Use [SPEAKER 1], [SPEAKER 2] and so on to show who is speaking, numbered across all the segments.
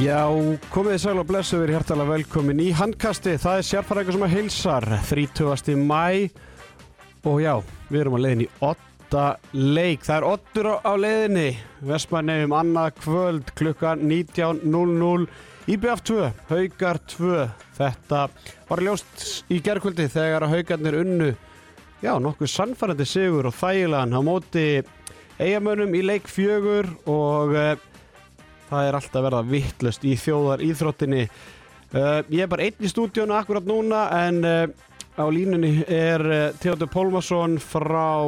[SPEAKER 1] Já, komið þið sæl og blessu verið hjertalega velkomin í handkasti. Það er sérfærækjum sem að heilsar 30. mæ og já, við erum að leiðin í 8 leik. Það er 8 á, leiðinni. Vestmannegum annað kvöld klukkan 19.00 IBF 2, Haugar 2. Þetta var ljóst í gerðkvöldi þegar að Haugarnir unnu já, nokkuð sannfærandi sigur og þægilegan á móti eigamönnum í leik fjögur og eh, það er alltaf verða vittlust í þjóðar íþróttinni uh, ég er bara einn í stúdíónu akkurat núna en uh, á línunni er uh, Theodor Pólmarsson frá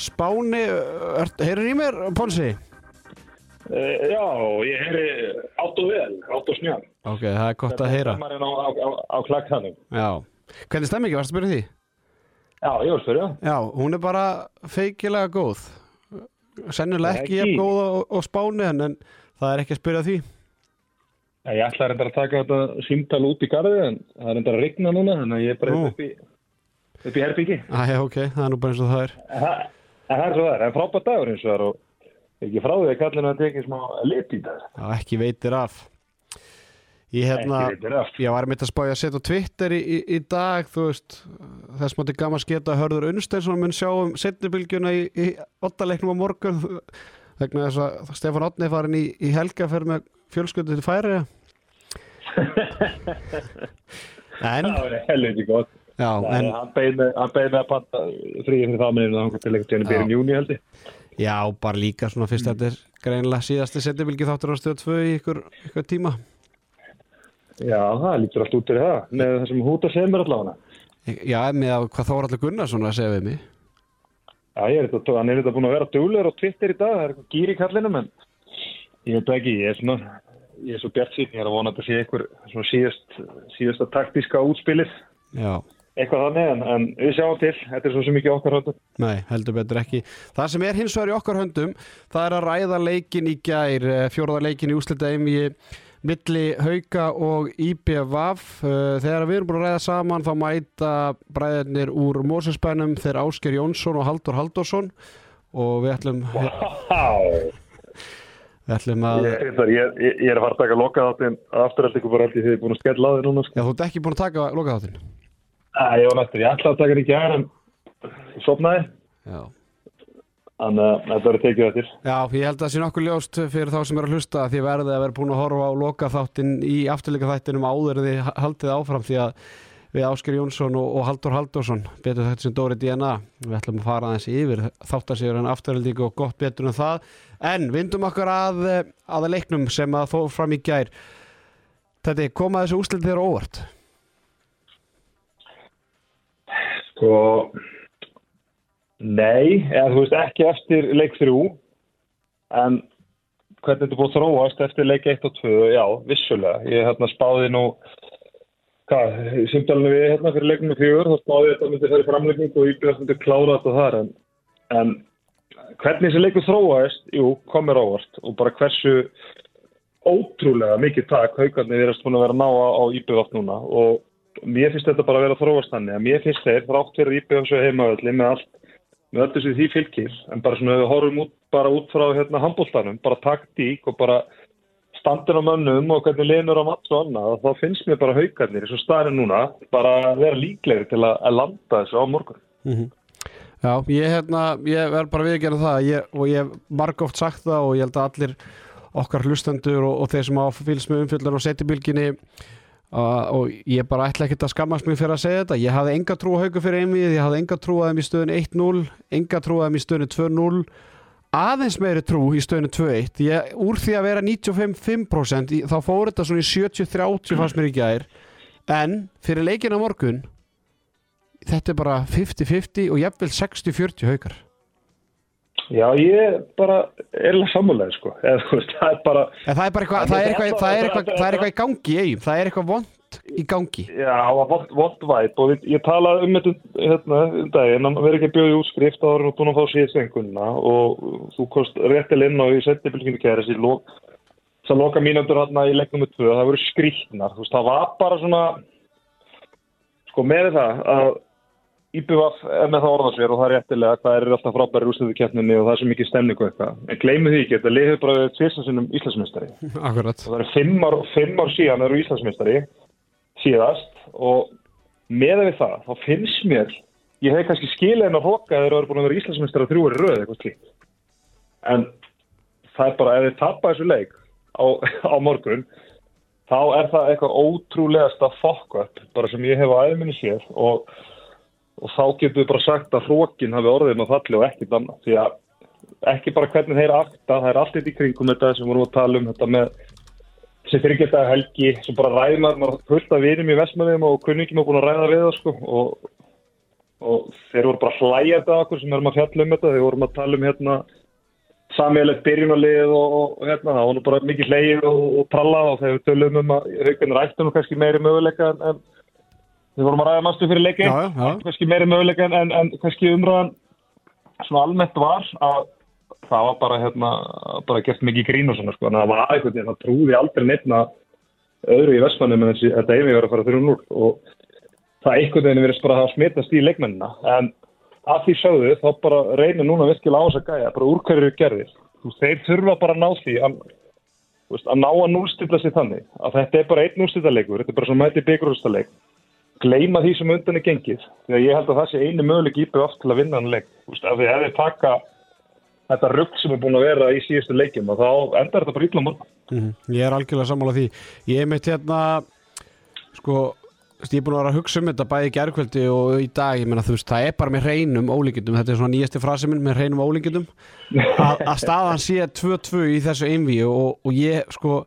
[SPEAKER 1] Spáni. Heyrir í mér, Pónsi?
[SPEAKER 2] Já, ég heyri átt og vel, átt og snjál
[SPEAKER 1] ok, það er gott að heyra.
[SPEAKER 2] er á, á, á,
[SPEAKER 1] hvernig stemmingi, varst að spyrja því?
[SPEAKER 2] Já, ég var spyrja.
[SPEAKER 1] Já, hún er bara feikilega góð. Sennilega ekki. jafn
[SPEAKER 2] Ekki?
[SPEAKER 1] góð á, á Spáni en, en það er ekki að spyrja því.
[SPEAKER 2] Ég ætla reyndar að taka þetta símtal út í garði en það er reyndar að rigna núna þannig að ég er bara upp í, upp í herbyggi
[SPEAKER 1] Æja, ok, það er nú bara eins og það er.
[SPEAKER 2] En það það er svo það er, en frábært dagur eins og það er og ekki frá því að kallinu að tekja smá lit í dag.
[SPEAKER 1] Já, ekki veitir af. Ég
[SPEAKER 2] af.
[SPEAKER 1] ég var mitt að spája að setja Twitter í, í, í dag, veist þess mátti gaman sketa Hörður Unnsteinsson mun sjá um setnibilgjuna í, í ottaleiknum á morgun vegna þess að Stefán Otni er farin í, í helgaferð með fjölsköldu til færi En,
[SPEAKER 2] Það er helviti gott.
[SPEAKER 1] Já,
[SPEAKER 2] en, Hann beið með, hann að panta fríið fyrir það minnum þannig til einhvern tíðan
[SPEAKER 1] Já.
[SPEAKER 2] byrjun júni held ég.
[SPEAKER 1] Já, bara líka svona fyrst þetta er greinilega síðasti setnibilgi þáttur á stöð 2 í ykkur, ykkur tíma.
[SPEAKER 2] Já, það lítur allt út til það með það sem húta semur allavega.
[SPEAKER 1] Já, með að hvað Þóraldur Gunnarsson var að segja við mig
[SPEAKER 2] Já, ég er þetta, hann er þetta búin að vera duglegur á Twitter í dag, það er eitthvað gýr í kallinum en ég veit ekki, ég er svona ég er svo bjart síðan, ég er að vona að þetta sé einhver svona síðast, síðasta taktíska útspilið,
[SPEAKER 1] Já,
[SPEAKER 2] eitthvað þannig en, en við sjáum til, þetta er svo sem ekki okkar hóttu
[SPEAKER 1] Nei, heldur betur ekki. Það sem er hins vegar í okkar höndum, það er að ræða leikin í gær, eh, fjórða leikin í úslita einvigi milli Hauka og IBVF. Eh, Þegar við erum búin að ræða saman þá mæta bræðirnir úr Mósinsbænum þeir Ásker Jónsson og Haldur Haldursson og við ætlum,
[SPEAKER 2] Vá,
[SPEAKER 1] við ætlum að...
[SPEAKER 2] ég, ég, ég, ég er að fara að taka loka þáttinn afturhald ykkur bara aldrei þegar ég er búin að skella á þig núna sko.
[SPEAKER 1] Já, þú ert ekki búin að taka lokaðáttinn.
[SPEAKER 2] Æ, ég var næstur, ég ætla að taka hann í gær en sopnaði,
[SPEAKER 1] Já.
[SPEAKER 2] Þannig að þetta verður tekið eftir.
[SPEAKER 1] Já, ég held að það sé nokkuð ljóst fyrir þá sem er að hlusta því verðið að vera búin að horfa á lokaþáttin í afturleika þættinum áður en þið haldið áfram því að við Ásker Jónsson og, og Haldur Haldursson betur þetta sem Dóri DNA við ætlum að fara aðeins yfir þáttasíður en afturleika og gott betur en það. En vindum okkar að, að leiknum sem að þó fram í gær. Þetta er komað þessu úslið þér óvart?
[SPEAKER 2] Sko, nei, eða þú veist ekki eftir leik 3, en hvernig þetta búið þróast eftir leik 1 og 2, já, vissulega. Ég hérna spáði nú, hvað, í simtalinu við hérna fyrir leikinu 4, þá spáði ég að þetta myndi í framleikning og íbjöðast myndi klára þetta þar, en, en hvernig þessi leikur þróast, jú, komir ávart og bara hversu ótrúlega mikið takk haugarnir verðast búin að vera ná á, íbjöðast núna og mér finnst þetta bara að vera þróast þannig að mér finnst þeir þrátt fyrir heimaöldi með öllu sem því fylgir en bara svona við horfum út, bara út frá hérna handbóltanum, bara taktík og bara standin á mönnum og hvernig linur á matt og annað, þá finnst mér bara haugarnir eins og staðin núna, bara að vera líklegri til að, að landa þessu á morgun.
[SPEAKER 1] Já, ég, hérna, ég verð bara við að gera það ég, og ég hef margóft sagt það og ég held að allir okkar hlustendur og, og þeir sem á fylgst með umfylgdan og setjubilginni og ég bara ætla ekkert að skammast mig fyrir að segja þetta. Ég hafði enga trú á haugu fyrir einvið ég hafði enga trú að þeim í stöðun 1-0 enga trú að þeim í stöðun 2-0 aðeins meiri trú í stöðun 2-1 ég, úr því að vera 95% í- þá fór þetta svona í 70-30 fannst mér í gær. En fyrir leikina morgun þetta er bara 50-50 og jafnvel 60-40 haukar
[SPEAKER 2] Já, ég bara er alveg sammálega sko, þú veist, það er bara
[SPEAKER 1] En það er bara eitthvað, það er eitthvað, það er eitthvað, það er eitthvað í gangi eigum, það er eitthvað vond í gangi.
[SPEAKER 2] Já, það var vond, vond væp og ég talaði um þetta hérna um daginn, hann verður ekki að bjóða í útskrift erum við búin að fá síðast einhverjuna og þú kost réttil inn og ég setti bylginni kæra þessi lok, þess að loka mínundur hérna í leiknum með tvö, það voru skrýtnar, þú veist, það var bara svona, sko með það að IBVF er með það orðað sér og það er réttilega hvað er alltaf frábæri úrstöðu keppninni og það er svo mikið stemning og eitthvað. En gleymu því ekki, þetta liður bara tvirsansinnum Íslandsmeistari.
[SPEAKER 1] Akkurat.
[SPEAKER 2] Og það er fimm ár, fimm ár síðan eru Íslandsmeistari síðast og með við það, þá finnst mér, ég hef kannski skilið henn að hloka að þeir eru búin að vera Íslandsmeistari að þrjúri röð eitthvað slíkt. En það er bara, ef þið tappa þessu leik á, á morgun, þá er það eitthvað ótrúlegasta fokk og og þá getur við bara sagt að hrókin hafi orðin og falli og ekkit annað. Því að ekki bara hvernig þeir akta það er allt eitt í kringum þetta sem vorum að tala um þetta með sem fyrir geta helgi sem bara ræðmar, maður hulta vinum í vestmannum og kunningum er búin að ræða við það sko. Og, og þeir voru bara hlægjandi að okkur sem erum að fjalla um þetta. Þeir vorum að tala um hérna samíðilegt byrjunarlið og, og hérna það voru bara mikið hlægjið og, og trallað og þeir tölum um að haugunir ættunum kannski meiri möguleika en, en Við vorum að ræða mannstu fyrir leiki, kannski meiri möguleika en, en kannski umræðan svona almennt var að það var bara, hérna, bara gert mikið grín og svona sko, en það var eitthvað, það trúði aldrei nefna öðru í vestmannum en þessi, þetta einu verið að fara þrjum núr og það eitthvað þegar verið bara að smitast í leikmennina, en að því sögðu þá bara reynir núna virkilega á þess að gæja, bara úr hverju gerðir. Þeir þurfa bara að ná því að, að ná að núlstilla sig þannig. Að þetta er bara einn núlstillaleikur, þetta er bara svo mæti byggjurhústaleik gleima því sem undan er gengið því að ég held að það sé einu möguleik íbjöð oft til að vinna hann leik. Af því að þið taka þetta rugg sem er búin að vera í síðustu leikim og þá endar þetta bara ítla morgun.
[SPEAKER 1] Mm -hmm. Ég er algjörlega sammála því. Ég er meitt hérna sko, ég er búin að vera að hugsa um þetta bæði gerðkvöldi og í dag. Ég menna þú veist, það er bara með hreinum ólíkjum þetta er svona nýjasti frasi minn með hreinum ólíkjum að staðan sé 2-2 í þessu einví og, og ég sko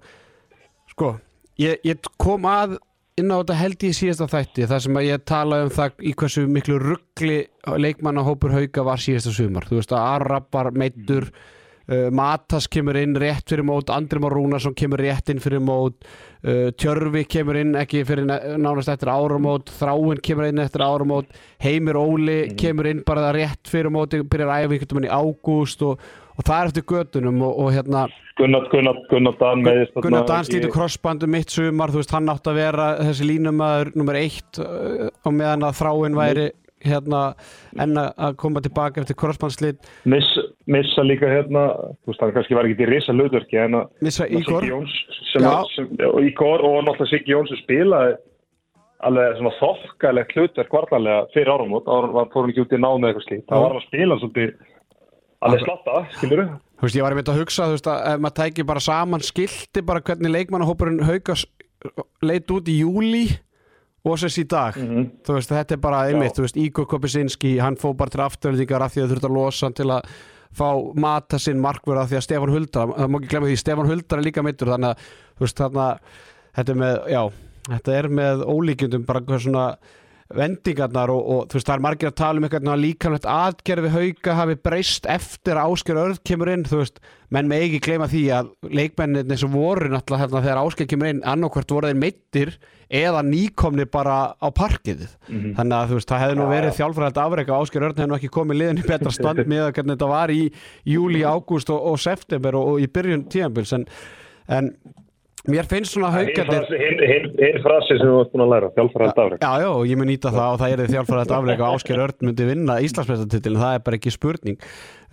[SPEAKER 1] sko, ég, ég kom að inn á þetta held ég síðasta þætti þar sem að ég tala um það í hversu miklu ruggli leikmannahópur hauga var síðasta sumar þú veist að Arrabar, Meittur uh, Matas kemur inn rétt fyrir mót Andri Már Rúnarsson kemur rétt inn fyrir mót uh, Tjörfi kemur inn ekki fyrir nánast eftir áramót Þráinn kemur inn eftir áramót Heimir Óli mm. kemur inn bara rétt fyrir mót byrjar æfingar í ágúst og og það er eftir gödunum og, og hérna
[SPEAKER 2] Gunnar, Gunnar, Gunnar Dan meðist
[SPEAKER 1] Gunnar Dan slítur krossbandu mitt sumar þú veist hann átt að vera þessi línumæður nummer eitt uh, og meðan að þráinn væri hérna enna að koma tilbaka eftir krossbandslit
[SPEAKER 2] Miss, Missa líka hérna þú veist hann kannski var ekki til risa löðverki en að
[SPEAKER 1] Missa Ígor.
[SPEAKER 2] Ígor og náttúrulega Siggi Jóns sem spilaði alveg svona þokkalegt hlutverk varðarlega fyrir árum út, árum var fórum ekki út í nánu eitthvað slíkt, það var að spila svolítið alveg slatta, skilur þú?
[SPEAKER 1] Þú veist, ég var einmitt að hugsa, þú veist, að ef maður tækir bara saman skildi bara hvernig leikmannahópurinn haugast leit út í júli og sess í dag mm -hmm. þú veist, þetta er bara einmitt, Já. þú veist, Ígor Kopisinski hann fó bara til afturöldingar af því að þurft að losa til að fá mata sinn markverða því að Stefan Huldar, það má ekki glemja því Stefan Huldar er líka mittur, þannig að þú veist, þarna þetta er með, já, þetta er með ólíkjundum bara svona vendingarnar og, og þú veist það er margir að tala um eitthvað líkanlegt aðgerfi hauga hafi breyst eftir að Ásker Örð kemur inn þú veist, menn með ekki gleyma því að leikmennin eins og voru náttúrulega hérna, þegar Ásker kemur inn annarkvært voru þeir meittir eða nýkomni bara á parkið. Mm -hmm. þannig að þú veist, það hefði nú verið þjálfræðilegt afreika Ásker Örð hefði nú ekki komið liðin í betra stand með að hvernig þetta var í júli, ágúst og, og september og, og í byrjun tíanbils en, en Mér finnst svona haugarnir
[SPEAKER 2] Hinn frasi sem þú ert búin að læra Þjálfræðat afleika
[SPEAKER 1] Já, já, ég mun nýta það og það er þjálfræðat afleika og Ásker Örn myndi vinna Íslandsmestatitilin það er bara ekki spurning.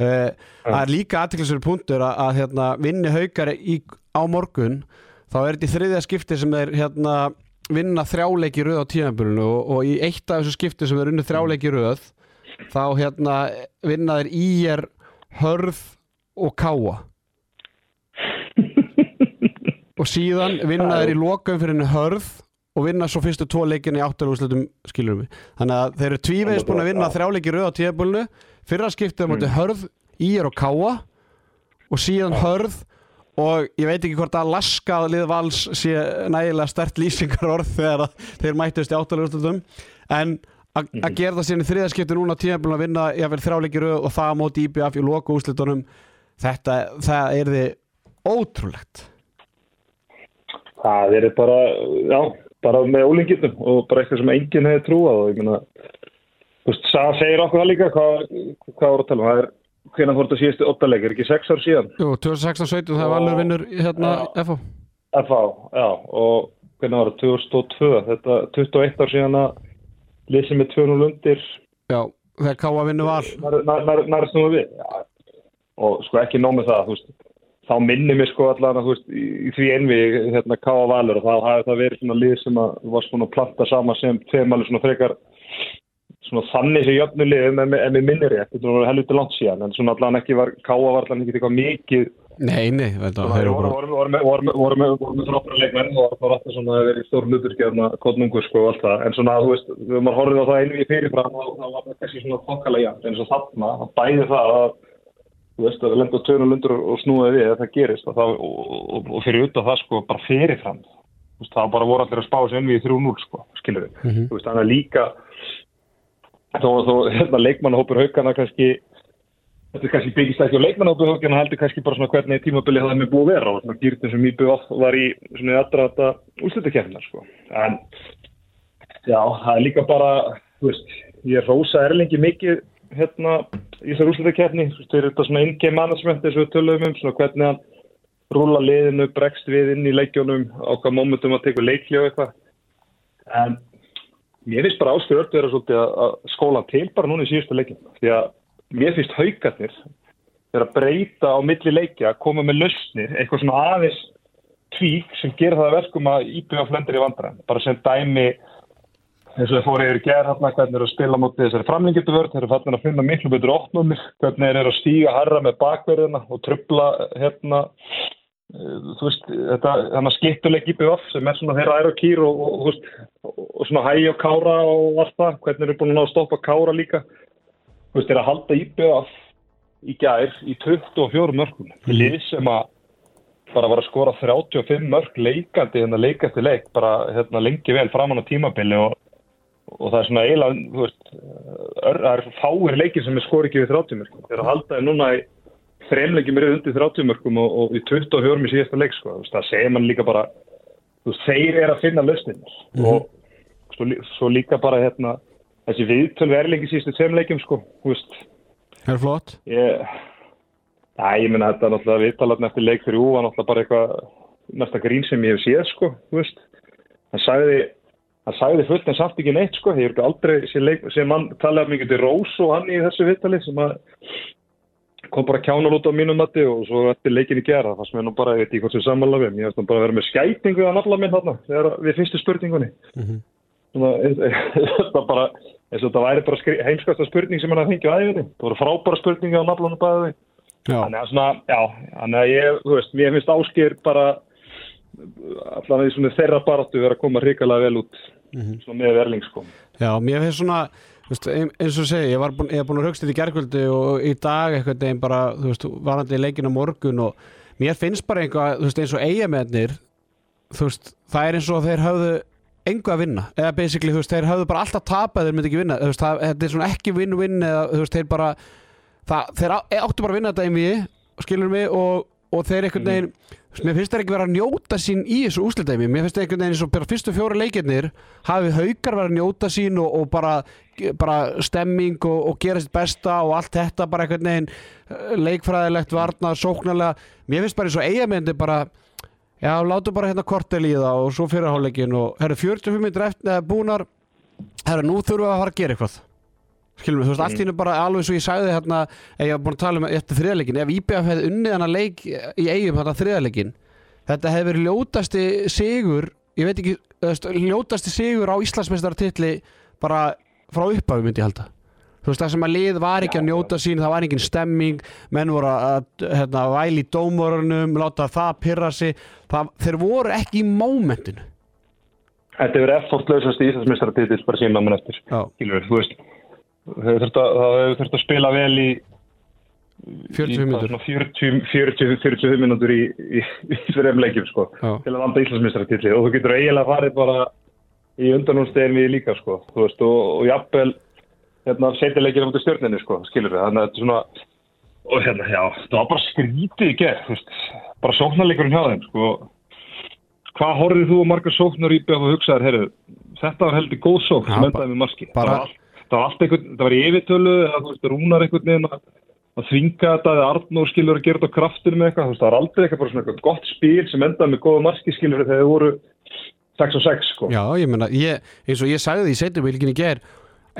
[SPEAKER 1] Uh, Það er líka aðtiklisverður punktur að, að hérna, vinni haugar á morgun þá er þetta í þriðja skipti sem er hérna, vinna þrjáleiki röð á tíðanbjörnunu og, og í eitt af þessu skipti sem er unni þrjáleiki röð þá hérna, vinna þeir í er hörð og káa og síðan vinna þeir í lokaum fyrir henni hörð og vinna svo fyrstu tvo leikin í áttalúslutum skilurum við. Þannig að þeir eru tvívegis búin að vinna þrjáleiki rauð á tíðabölnu fyrra skiptið mm. hörð, ír og káa og síðan hörð og ég veit ekki hvort að laskað lið vals sé nægilega stert lýsingar orð þegar þeir mættist í áttalúslutum en að mm. gera það síðan í þriðaskipti núna á tíðabölnu að vinna jáfnveil þrjáleiki rauð og það móti IBF í loka úslutunum þetta, það er þið ótrúlegt
[SPEAKER 2] það er bara, já, bara með ólingitum og bara eitthvað sem enginn hefur trúað og ég meina, þú veist, það segir okkur það líka, hvað, hvað voru að tala um, það er, hvernig fór þetta síðustu óttaleg, er ekki sex ár síðan?
[SPEAKER 1] Jú, 2016-17, það er valur vinnur hérna FH.
[SPEAKER 2] FH, já, og hvernig var það, 2002, þetta 21 ár síðan að lýsið með 200 undir
[SPEAKER 1] Já, þegar Káa vinnu val
[SPEAKER 2] nær snúið við já. og sko ekki nóg með það þú veist, þá minnir mér sko allan að þú veist, í, því einvi hérna Káa valur og þá hafi það verið svona lið sem að var svona að planta sama sem tveimali svona frekar svona þannig sem jöfnulegum en mér minnir ég, þetta var helviti langt síðan en svona allan ekki var, Káa var allan ekki eitthvað mikið
[SPEAKER 1] Nei, nei, þetta
[SPEAKER 2] Það voru með frábæra leikmenn og það var alltaf svona að vera í stór hluturskefna kodnungur sko og allt það. En svona, þú veist, þegar maður horfið á það einu í fyrirfram þá var þú veist, að við lendum törnum lundur og snúðum við að það gerist og, það, og, og, og fyrir af það sko bara fyrirfram þú veist, það bara voru allir að spá enn við í 3-0 sko, skilur við, mm -hmm. veist, þannig að líka þó, þó, hérna, leikmannahópur haugana kannski Þetta er kannski byggist ekki á leikmannáttuhókjana heldur kannski bara svona hvernig tímabilið það er með búið að vera og svona dýrtum sem IBF var í svona aðdrata úslutakefnar sko. En já, það er líka bara, þú veist, ég rosa erlengi mikið hérna í þessar úslutakefni. Þú veist, það er þetta svona in-game management eins og við töluðum um, svona hvernig hann rúla liðinu, bregst við inn í leikjónum, á hvað mómentum að teka leikli og eitthvað. En mér finnst bara áskilört að vera svolítið að skóla til bara núna í síðustu leikjum. Því að mér finnst haugarnir þegar að breyta á milli leikja, koma með lausnir, eitthvað svona aðeins tvík sem gerir það að verkum að íbjöða flendur í vandræðin. Bara sem dæmi eins og það fór yfir gerð hérna, hvernig er að spila mútið þessari framlengjöldu vörð, þeir eru fallin að finna miklu betur óttnumir, hvernig er að stíga harra með bakverðina og trubla hérna, þú veist, þetta, þannig að skiptuleik íbjöða sem er svona þeirra æra kýr og, og, og, og svona hægi og kára og allt það, hvernig eru búin að stoppa kára líka þú veist, er að halda íbjöð í gær í 24 mörgum mm. lið sem að bara var að skora 35 mörg leikandi hérna leik eftir leik, bara hérna lengi vel framann á tímabili og, og það er svona eiginlega, þú veist það er fáir leikir sem er skor ekki við 30 mörgum, þeir að halda þér núna í þreimleikjum er undir 30 mörgum og, og í 24 í síðasta leik, sko, það segir mann líka bara þú þeir er að finna löstinir mm. og svo, svo líka bara hérna þessi viðtölu er lengi síðustu tveimleikjum sko, hú veist.
[SPEAKER 1] Það er flott.
[SPEAKER 2] Ég, Næ, ég minna þetta er náttúrulega viðtalarn eftir leik fyrir ú, það er náttúrulega bara eitthvað næsta grín sem ég hef séð sko, hú veist. Hann sagði, hann sagði fullt en samt ekki neitt sko, ég er ekki aldrei sem, leik, sem mann talaði mikið til Rós og hann í þessu viðtali sem kom bara kjánur út á mínum mati og svo eftir leikinni gera, það sem er nú bara, ég veit ekki hvort sem samanlega við, ég veist bara að vera með skætingu að nafla minn þarna, þegar við fyrstu spurningunni. Mm -hmm þetta bara eins og þetta væri bara heimskasta spurning sem hann að fengja á æðinni það voru frábæra spurningi á naflunum bæði. Þannig að svona, já þannig að ég, þú veist, mér finnst áskýr bara allavega í svona þeirra baratu verið að koma hrikalega vel út mm -hmm. svona með verling sko
[SPEAKER 1] Já, mér finnst svona, veist, eins og segi ég var búin, búin að högst þetta í gerðkvöldu og í dag eitthvað neginn bara, þú veist, varandi í leikinu morgun og mér finnst bara einhvað, þú veist, eins og eigamennir þú veist, það er eins og þeir hafðu engu að vinna, eða basically þú veist, þeir hafðu bara alltaf tapað, þeir myndi ekki vinna veist, það, þetta er svona ekki vinn-vinn eða þú veist, þeir bara það, þeir áttu bara að vinna þetta einvið, skilur mig og, og þeir einhvern veginn mm. Mér finnst þeir ekki vera að njóta sín í þessu úslitæmi mér finnst þeir einhvern veginn eins og fyrstu fjóra leikirnir hafið haugar verið að njóta sín og, og bara, bara stemming og, og gera sitt besta og allt þetta bara einhvern veginn eh, leikfræðilegt, varna, sóknarlega. Mér finnst bara eins og eigamendi bara Já, látu bara hérna kortel í það og svo fyrirháleikin og herru 45 minnir eftir búnar. Herru nú þurfum við að fara að gera eitthvað skilum þú veist, mm. allt hennu bara alveg svo ég sagði hérna, ég hef búin að tala um eftir þriðarleikin, ef IBF hefði unnið hana leik í eigum hérna þriðarleikin þetta hefði verið ljótasti sigur ég veit ekki, ljótasti sigur á Íslandsmeistarartilli bara frá upphafi myndi ég halda. Þú veist það sem að lið var ekki að njóta sín það var engin stemming, menn voru að hérna, væli í dómorunum láta það pyrra sig það, þeir voru ekki í mómentinu.
[SPEAKER 2] Þetta er verið effortlausast í Íslandsmestara titill bara síðan mann eftir Kílur, þú veist hefur þurft að spila vel í
[SPEAKER 1] 45 minútur
[SPEAKER 2] 40-45 minútur í, í, í fyrir emleikjum sko, til að vanda Íslandsmestara titill og þú getur eiginlega farið bara í undanúnstegin við líka sko, veist, og, og jafnvel hérna, setjuleikir á mútið stjórninu, sko, skilur við, þannig að þetta er svona, og hérna, já, það var bara skrítið í gerð, bara sóknarleikurinn hjá þeim, sko, hvað horfið þú og margar sóknar í beð og hugsaður, herru, þetta var heldur góð sókn, sem endaði með marski, bara... það var allt einhvern, það var í yfirtölu, það var rúnar einhvern veginn að, að þvinga þetta, eða Arnór skilur að gera þetta á kraftinu með eitthvað, þú veist, það var aldrei eitthvað bara svona eitthvað gott spil sem endaði með góða marski skilur þegar þið voru 6 og 6, sko.
[SPEAKER 1] Já, ég menna, ég, eins og ég sagði því í setjumvilginni ger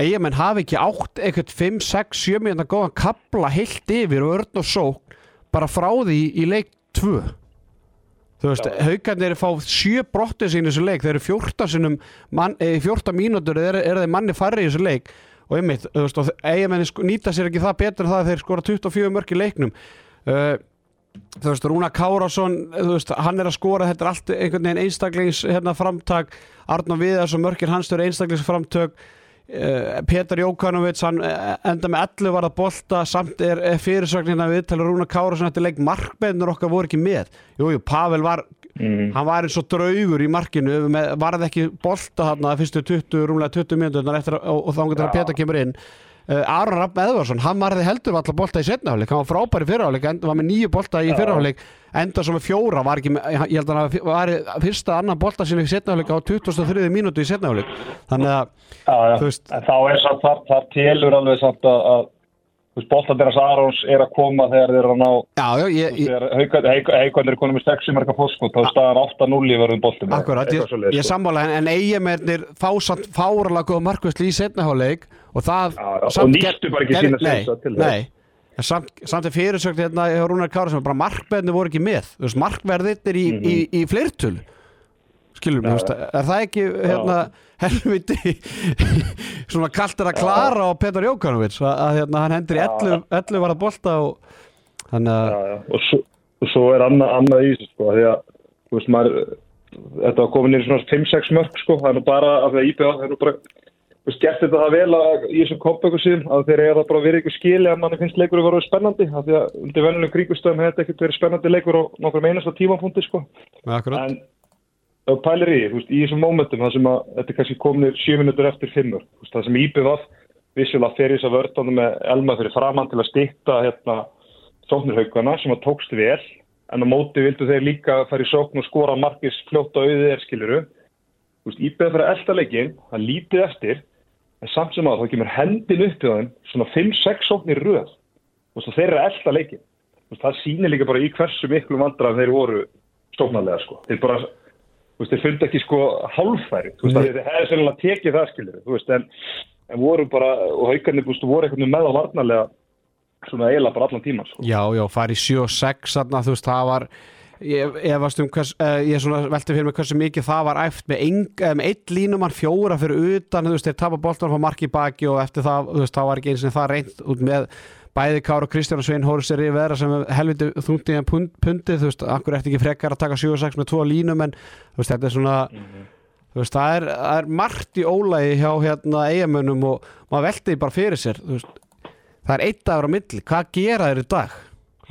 [SPEAKER 1] eigamenn hafi ekki átt eitthvað 5, 6, 7 minna góðan kapla heilt yfir og örn og sók bara frá því í leik 2 þú veist, haugarnir fá 7 brottir sín í þessu leik, þeir eru 14 sinum man, eh, 14 mínútur er, er þeir manni færri í þessu leik. Og einmitt, þú veist, og eigamenn sko, nýta sér ekki það betur en það að þeir skora 24 mörk í leiknum. Uh, þú veist, Rúna Kárásson þú veist, hann er að skora, þetta er allt einhvern veginn einstaklings hérna framtak Arnó Viðars og mörkir hans eru einstaklings framtök uh, Petar Jókanovic hann eh, enda með 11 var að bolta samt er, er fyrirsögnina viðtala Rúna Kárásson þetta leik markbennur okkar voru ekki með Jújú, jú, Pavel var
[SPEAKER 2] Mm.
[SPEAKER 1] hann var eins og draugur í markinu með, varði ekki bolta þarna fyrstu 20, rúmlega 20 mínútur eftir og, og þá getur að
[SPEAKER 2] Já.
[SPEAKER 1] Petar kemur inn Aron Rapp Eðvarsson, hann varði heldur alltaf bolta í setnafleik, hann var frábæri fyrirháleik var með nýju bolta í
[SPEAKER 2] Já.
[SPEAKER 1] Enda sem með fjóra, var ekki ég held að hann var fyrsta annan bolta sinni í setnafleik á 23. mínútu í setnafleik þannig að,
[SPEAKER 2] Já, já.
[SPEAKER 1] þú veist
[SPEAKER 2] En þá er samt, það, það telur alveg samt að, að þú veist, boltandiras Arons er að koma þegar þeir eru að ná
[SPEAKER 1] já, já, ég, ég
[SPEAKER 2] þegar haugvandir er konum með 6 marka fórskot þá er staðan 8-0 í verðum boltum
[SPEAKER 1] Akkurat, ég,
[SPEAKER 2] sko.
[SPEAKER 1] ég sammála en, en eigamernir fá samt fáralega góða markvæsli í setnaháleik og það
[SPEAKER 2] Já, já,
[SPEAKER 1] samt
[SPEAKER 2] og nýttu bara ekki sína
[SPEAKER 1] nei,
[SPEAKER 2] sensa til þess.
[SPEAKER 1] En samt, samt er fyrirsögn hérna hjá Rúnar Kára sem bara markverðinu voru ekki með. Þú veist, markverðir í,
[SPEAKER 2] Mhm.
[SPEAKER 1] í, í fleirtölu. Skilur mig, veist, er það ekki hérna helviti svona kaltir að klara á Petar Jókanovic að, hérna, hann hendur í 11, 11 var að bolta og þannig að.
[SPEAKER 2] Og, svo, svo er annað, annað í þessu sko, því að þú veist, maður, þetta var komin í svona 5-6 mörg sko, það er nú bara að IPA, það er nú bara þú gert þetta það vel að, í þessum kompöku síðan að þeir eru að bara verið ykkur skili að manni finnst leikur að vera spennandi af því að undir vennulegum kringustöðum hefði þetta ekkert verið spennandi leikur á nokkrum einasta tímapunkti sko.
[SPEAKER 1] með
[SPEAKER 2] en þú pælir í, veist, í þessum mómentum það sem að þetta er kannski komin 7 minútur eftir 5 veist, það sem IPVF vissulega fer í þess að vörðanum með Elma fyrir framann til að stýtta hérna sóknirhaugana sem að tókst vel en á móti vildu þeir líka fara í sókn og skora markis fljótt á auðið er skiluru IPVF fyrir elda leikin það lítið eftir en samt sem að þá kemur hendin upp í þeim svona 5-6 sóknir í röð og þeir eru elda leikin veist, það sýnir líka bara í hversu miklu vandrar þeir voru sóknarlega sko. þeir bara veist, þeir fundi ekki sko hálfæri, veist, þeir hefði sennilega tekið það veist, en, en voru bara, og haugarnir, voru veginn með á varnarlega, svona eiginlega bara allan tíman, sko.
[SPEAKER 1] Já, já, fari 7-6 þarna, þú veist, það var ég, ég varst um hvers, ég velti fyrir mig hversu mikið það var æft með, uh, með eitt línumann fjóra fyrir utan, þú veist, þeir tapa boltan frá marki baki og eftir það, þú veist, það var ekki eins og það reynd út með bæði Kár og Kristján og Svein Hóris er yfir sem er helviti þungtið en pund, pundið, þú veist, akkur eftir ekki frekar að taka 7-6 með tvo línum en þú veist, þetta er svona þú veist, það er, það er margt í ólægi hjá hérna eigamönnum og maður velti því bara fyrir sér, veist það er eitt dagur á milli, hvað gera þeir í dag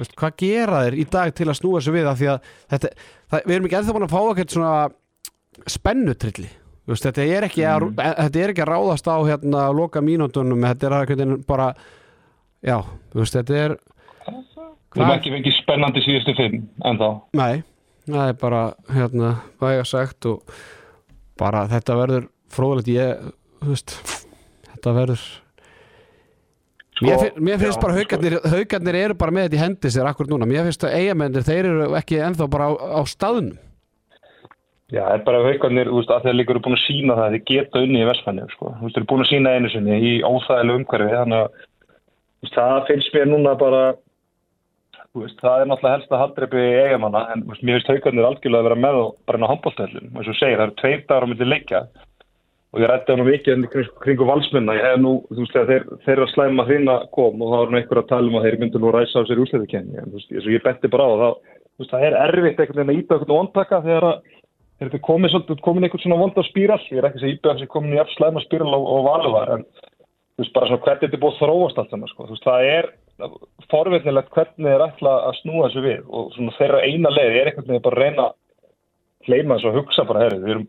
[SPEAKER 1] Þú veist, hvað gera þeir í dag til að snúa þessu við? Af því að þetta, það, við erum ekki ennþá búin að fá eitthvað svona spennutrilli. Þú veist, þetta er ekki að, þetta er ekki að ráðast á hérna að loka mínútonum þetta er að bara já, þú veist, þetta er
[SPEAKER 2] Við erum ekki fengið spennandi síðustu fimm, en þá.
[SPEAKER 1] nei, það er bara hérna, hvað ég að sagt og bara þetta verður fróðilegt ég, þú veist þetta verður Mér, finn, mér finnst
[SPEAKER 2] já,
[SPEAKER 1] bara
[SPEAKER 2] sko-
[SPEAKER 1] haugarnir, haugarnir eru bara með þetta í hendi sér akkur núna, mér finnst að eigamennir þeir eru ekki ennþá bara á, á staðnum
[SPEAKER 2] Já, það er bara haugarnir, þú veist, að þeir líka eru búin að sína það að þeir geta unni í Vestmanni, sko. Þú veist, þeir eru búin að sína einu sinni í óþægilegu umhverfi, þannig að veist, það finnst mér núna bara, þú veist, það er náttúrulega helst að haldreipi eigamanna, en veist, mér finnst haugarnir algjörlega að vera með bara inn á handbóltöðlum. Og eins og segir, það eru tveir dagar á milli leikja og ég rætti hann um vikið kring, kringu valsmenna. Ég hef nú, þú veist, þeir, þeirra slæma hreina kom og þá var nú einhver að tala um að þeir myndu nú ræsa á sér úsleitukenni. En þú veist, ég betti bara á það, þú veist, það er erfitt einhvern veginn að íta einhvern ondtaka þegar að þegar þetta er komið svolítið, komin einhvern svona vonda spíral, ég er ekki að segja íbjöðan sem komin í alls slæma spíral og, og valið var, en þú veist, bara svona hvernig þetta er búið þróast allt saman, sko, þú veist, það er forveitnilegt hvernig þeir ætla að snúa þessu við og svona þeirra eina leið er einhvern veginn bara að reyna hleyma þessu og hugsa bara, herri, við erum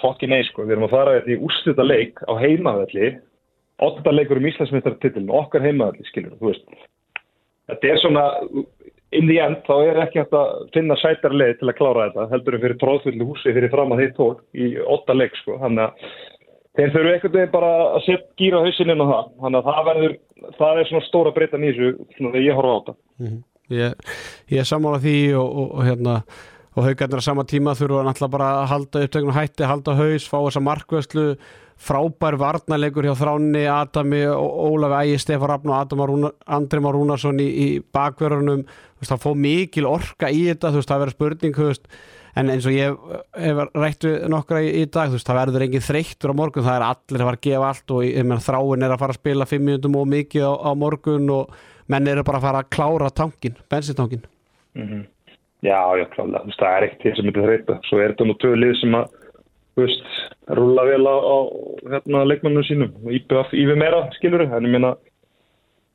[SPEAKER 2] fokkin nei, sko, við erum að fara í úrslita leik á heimavelli, åtta leikur um Íslandsmyndartitilin, okkar heimavelli, skilur, þú veist, þetta er svona, in the end, þá er ekki hægt að finna sætar leið til að klára þetta, heldur en fyrir tróðfullu húsi fyrir fram að þeir tól í åtta leik, sko, þannig að þeir þurfu einhvern veginn bara að setja gýra hausinn inn á það, þannig að það verður, það er svona stóra breytan í þessu, svona þegar ég horfa á þetta.
[SPEAKER 1] ég, ég er sammála því og, og, og hérna og haugarnir á sama tíma þurfa náttúrulega bara að halda upptöknum hætti, halda haus, fá þessa markvöslu frábær varnarleikur hjá Þráni, Adami, Ólafi Ægi, Stefán Rafn og Andri Már Rúnarsson í, í bakverðunum það fóð mikil orka í þetta veist, það verður spurning veist, en eins og ég hef rætt við nokkra í, í dag veist, það verður engin þreyttur á morgun. Það er allir að fara að gefa allt og ég meina, þráin er að fara að spila fimm minútum og mikið á, á morgun og menn eru bara að fara að klára tankin, bensintankin
[SPEAKER 2] Já, já, klálega. Þú veist, það er eitt til sem myndir þreita. Svo er þetta nú tvö lið sem að, þú veist, rúla vel á, á hérna, leikmannum sínum. Og IBF yfir meira, skilur þau. En ég meina,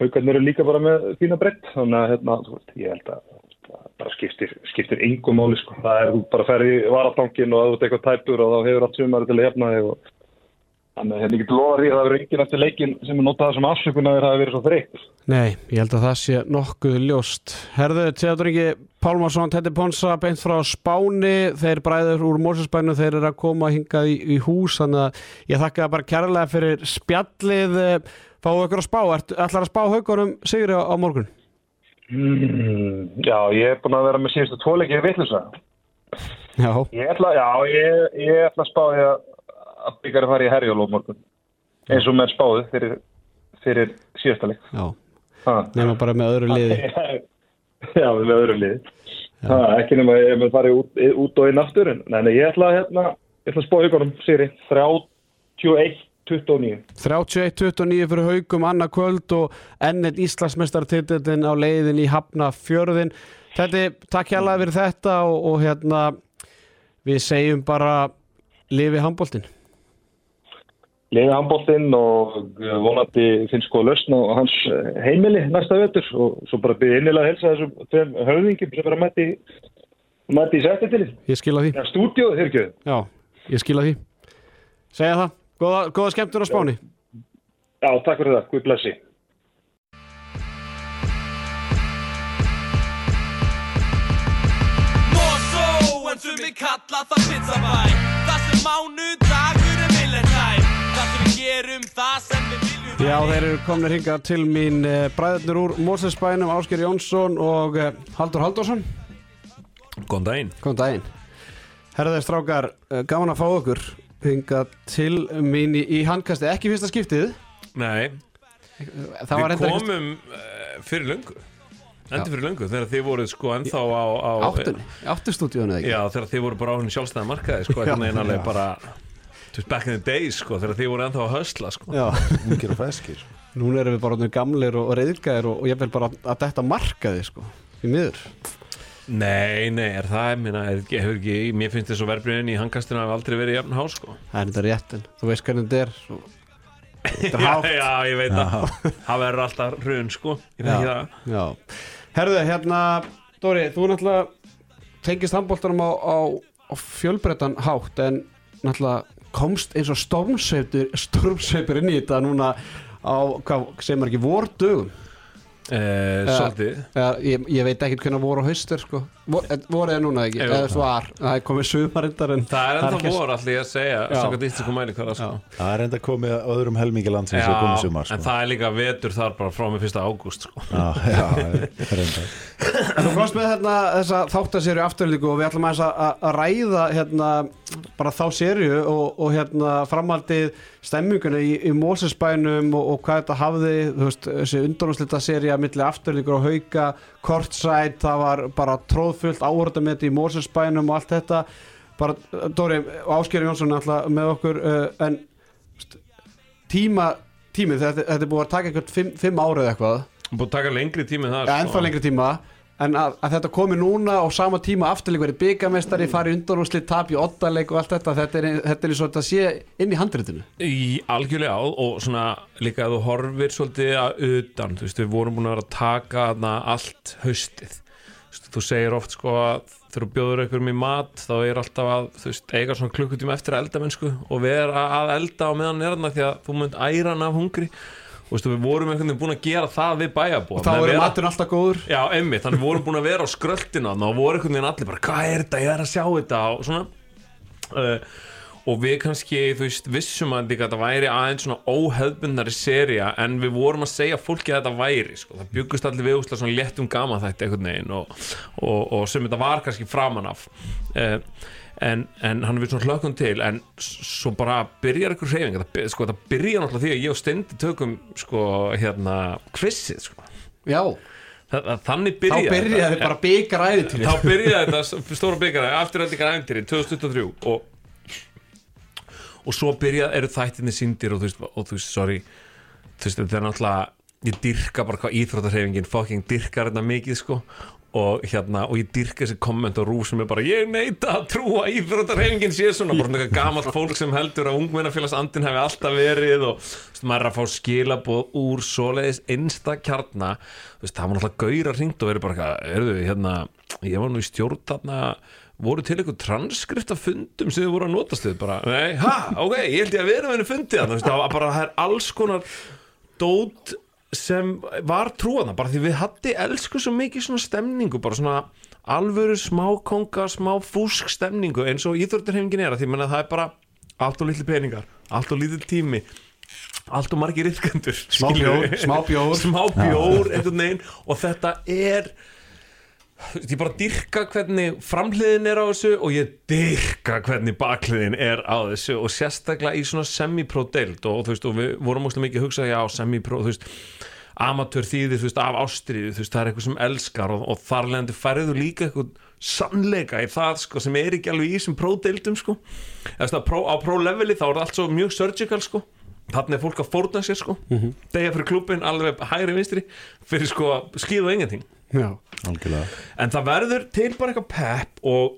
[SPEAKER 2] haugarnir eru líka bara með fína breytt. Þannig að, hérna, þú veist, ég held að það bara skiptir, skiptir yngum máli, sko. Það er, þú bara ferði í varatankin og það er eitthvað tæpur og þá hefur allt sumari til að hefna þig og Þannig að hérna get lofa því að það verður enginn eftir leikin sem er notað sem afsökun að hafi verið svo þreytt.
[SPEAKER 1] Nei, ég held að það sé nokkuð ljóst. Herðu, Theodor Ingi Pálmarsson, Teddy Ponsa, beint frá Spáni, þeir bræður úr Mórsesbænu, þeir eru að koma hingað í, í hús, þannig að ég þakka bara kærlega fyrir spjallið, fáu ykkur að spá, ætlar að spá haugunum sigri á, á morgun?
[SPEAKER 2] Mm, já, ég er búin að vera með síðustu tvoleiki vitlusa.
[SPEAKER 1] Já,
[SPEAKER 2] Ég ætla, já, ég, ég ætla að spá því að, að byggja að fara í herjólóf morgun. Eins og menn spáðu fyrir, fyrir síðasta leik.
[SPEAKER 1] já, nema bara með öðru liði.
[SPEAKER 2] já, með öðru liði. Ha, ekki nema ég með farið út, út og inn aftur. en- Nei, nei, ég ætla að, hérna, ég ætla að spá ykkurum, Siri, 31-29.
[SPEAKER 1] 31-29 fyrir haugum annað kvöld og ennett Íslandsmeistartitillin á leiðin í Hafna fjörðin. Þetta, takk hérlega fyrir þetta og, og hérna við segjum bara lifi handbóltinn.
[SPEAKER 2] Liði handbóltinn og uh, vonandi finnst sko lausn á hans uh, heimili næsta vetur og svo bara byrja innilega að helsa þessum tveim höfðingum sem er að mæti, mæti í settitilið.
[SPEAKER 1] Ég skila því.
[SPEAKER 2] Já, stúdíóð, þeir ekki.
[SPEAKER 1] Já, ég skila því. Segja það. Góða, góða skemmtur á spáni.
[SPEAKER 2] Já, takk fyrir það. Guð blessi.
[SPEAKER 3] Mosó, en sumi kalla það pizzabæ Það sem mánu dagur er við gerum, það sem við viljum
[SPEAKER 1] Já, þeir eru komnir hingað til mín eh, bræðurnir úr Mósesbænum, Ásker Jónsson og eh, Haldur Haldursson.
[SPEAKER 4] Góðan daginn
[SPEAKER 1] Góðan daginn. Herðið strákar, eh, gaman að fá okkur hingað til mín í, í handkasti, ekki fyrsta skiptið.
[SPEAKER 4] Nei,
[SPEAKER 1] Það var
[SPEAKER 4] við komum uh, fyrir löngu Endur fyrir löngu, þegar þið voruð sko ennþá á, á
[SPEAKER 1] áttunni, áttustúdíónu eða ekki?
[SPEAKER 4] Já, þegar þið voru bara á hún sjálfstæða markaði sko, einhvern veginn alveg
[SPEAKER 1] já.
[SPEAKER 4] bara to back in the days sko, þegar þið voru ennþá að hösla sko.
[SPEAKER 1] Já,
[SPEAKER 5] Ungir og feskir
[SPEAKER 1] núna erum við bara gamlir og, reyðgæðir og, og ég vil bara að þetta markaði, sko, í miður.
[SPEAKER 4] Nei, nei, er það, minna, er, ekki- hefur ekki, mér finnst þess að verbreyðin í hangkastinu hafi aldrei verið jafn há sko.
[SPEAKER 1] Það er þetta rétt, en þú veist hvernig þetta er. Svo, þetta er
[SPEAKER 4] já,
[SPEAKER 1] hátt.
[SPEAKER 4] já, ég veit það Það verður alltaf hrun sko, ég þekki
[SPEAKER 1] Já.
[SPEAKER 4] það
[SPEAKER 1] Já. Herðu, hérna, Dóri, þú náttúrulega tengist handbóltanum á, á, á fjölbreyttan hátt en náttúrulega komst eins og stormsveipur, inn í þetta núna á, hvað sem er ekki, vordögum.
[SPEAKER 4] eh, Svolítið
[SPEAKER 1] Ja, ég, ég veit ekkert hvernig voru á haustur, sko. Vor, eh, voru eða núna ekki, eða svar, það er komið sumarindar en
[SPEAKER 4] Það er ennþá
[SPEAKER 1] ekki-
[SPEAKER 4] vor allir að segja
[SPEAKER 1] Já.
[SPEAKER 4] Sannkvæmt íslensku mæli hverja sko.
[SPEAKER 5] Það er enda komið að öðrum helmingi landsins að komið sumar sko.
[SPEAKER 4] en það er líka vetur þar bara frá með fyrsta ágúst sko.
[SPEAKER 5] Já, já, reynda
[SPEAKER 1] En þú komst með hérna, þessa þáttaserju afturlíku og við ætlum aðeins að, að- að ræða hérna, bara þá serju og, og hérna framhaldið stemminguna í, í Mósesbænum og, og hvað þetta hafði, þú veist, þessi undanúslita serja milli afturlíkur og hauka kortsæt, það var bara tróðfullt áhörðameti í Mósesbænum og allt þetta. Bara, Dóri, Ásker Jónsson alltaf með okkur uh, en veist, tíma tímið, þetta, þetta er búið að taka eitthvað fimm, fimm árið eitthvað.
[SPEAKER 4] Búið að taka lengri tími en það
[SPEAKER 1] ja, ennþá lengri tíma en að, að þetta komi núna á sama tíma afturleik verið byggamestari, fari undanúslit tap í oddaleik og allt þetta þetta er, þetta er eins og þetta sé inn í handritinu.
[SPEAKER 4] Í algjörlega á og svona líka að þú horfir svolítið að utan þú veist við vorum búin að vera að taka þarna allt haustið. Þú, veist, þú segir oft sko að þegar þú bjóður einhverjum í mat þá er alltaf að þú veist eiga svona klukkutíma eftir að elda mennsku og vera að elda á meðan er þarna því að þú munt æra hann af hungri og veist, við vorum einhvern veginn búin að gera það við bæjarbúa.
[SPEAKER 1] Þá er maturinn alltaf góður.
[SPEAKER 4] Já, emmi, þannig við vorum búin að vera á skröltina og voru einhvern veginn allir bara, hvað er þetta, ég er að sjá þetta. Og svona uh, og við kannski, þú veist, vissum að þetta væri aðeins svona óhefbundnari seria en við vorum að segja fólki að þetta væri sko. það byggust allir við úslega svona léttum gama þetta einhvern veginn og, og, og sem þetta var kannski framan af. Eh, en, en hann við svona hlökkum til en svo bara byrjar einhver hreyfing. Þetta, sko, þetta byrjar náttúrulega því að ég og Steindi tökum sko, hérna, kvissið sko.
[SPEAKER 1] Já,
[SPEAKER 4] Það, það, þannig
[SPEAKER 1] þá
[SPEAKER 4] byrjaði
[SPEAKER 1] byrjaði
[SPEAKER 4] þetta.
[SPEAKER 1] bara byggar æðið
[SPEAKER 4] þá byrjaði þetta stóra byggara afturöldingar æfintýri 2023 og, og svo byrjaði eru þættinni síndir og þú veist, og þú veist sorry, þú veist, þetta er náttúrulega ég dyrka bara hvað íþróttarhefingin fucking dyrkar þetta mikið sko og hérna, og ég dyrka þessi komment og rúf sem er bara, ég neita að trúa að íþróttarhefingin sé svona, bara svona gamalt fólk sem heldur að ungmennafélags andin hefði alltaf verið og veist, maður er að fá skilaboð úr svoleiðis einsta kjarna þú veist, það var náttúrulega gauðra hringt og verið bara, erðu, hérna ég var nú í stjórn þarna voru til eitthvað transkrift af fundum sem þið voru að notast við? Bara, nei, ha, ok, ég held ég að vera með henni fundið var bara, það er alls konar dót sem var trúana, bara því við hatti elsku svo mikið svona stemningu, bara svona alvöru smá konga, smá fúsk stemningu eins og íþróttarhefingin er að því menna það er bara allt og litli peningar allt og litli tími allt og margir yfkendur
[SPEAKER 1] Smá bjór, smá bjór.
[SPEAKER 4] smá bjór, og þetta er ég bara dyrka hvernig framhliðin er á þessu og ég dyrka hvernig bakhliðin er á þessu og sérstaklega í svona semi-pro deild og, þú veist, og við vorum óslega mikið að hugsa já, semi-pro, þú veist amatör þýðir, þú veist, af ástriðu þú veist, það er eitthvað sem elskar og, og þar leðandi færðu líka eitthvað sannleika í það, sko, sem er ekki alveg í þessum pro-deildum, sko. Eða svona pro, á pro-leveli þá er það allt svo mjög surgical, sko þannig er fólk að fórna sér, sko. Degja fyrir klubin, alveg hægri vinstri fyrir sko skýð og engenting
[SPEAKER 1] Já,
[SPEAKER 5] algjörlega.
[SPEAKER 4] En það verður til bara eitthvað pepp og,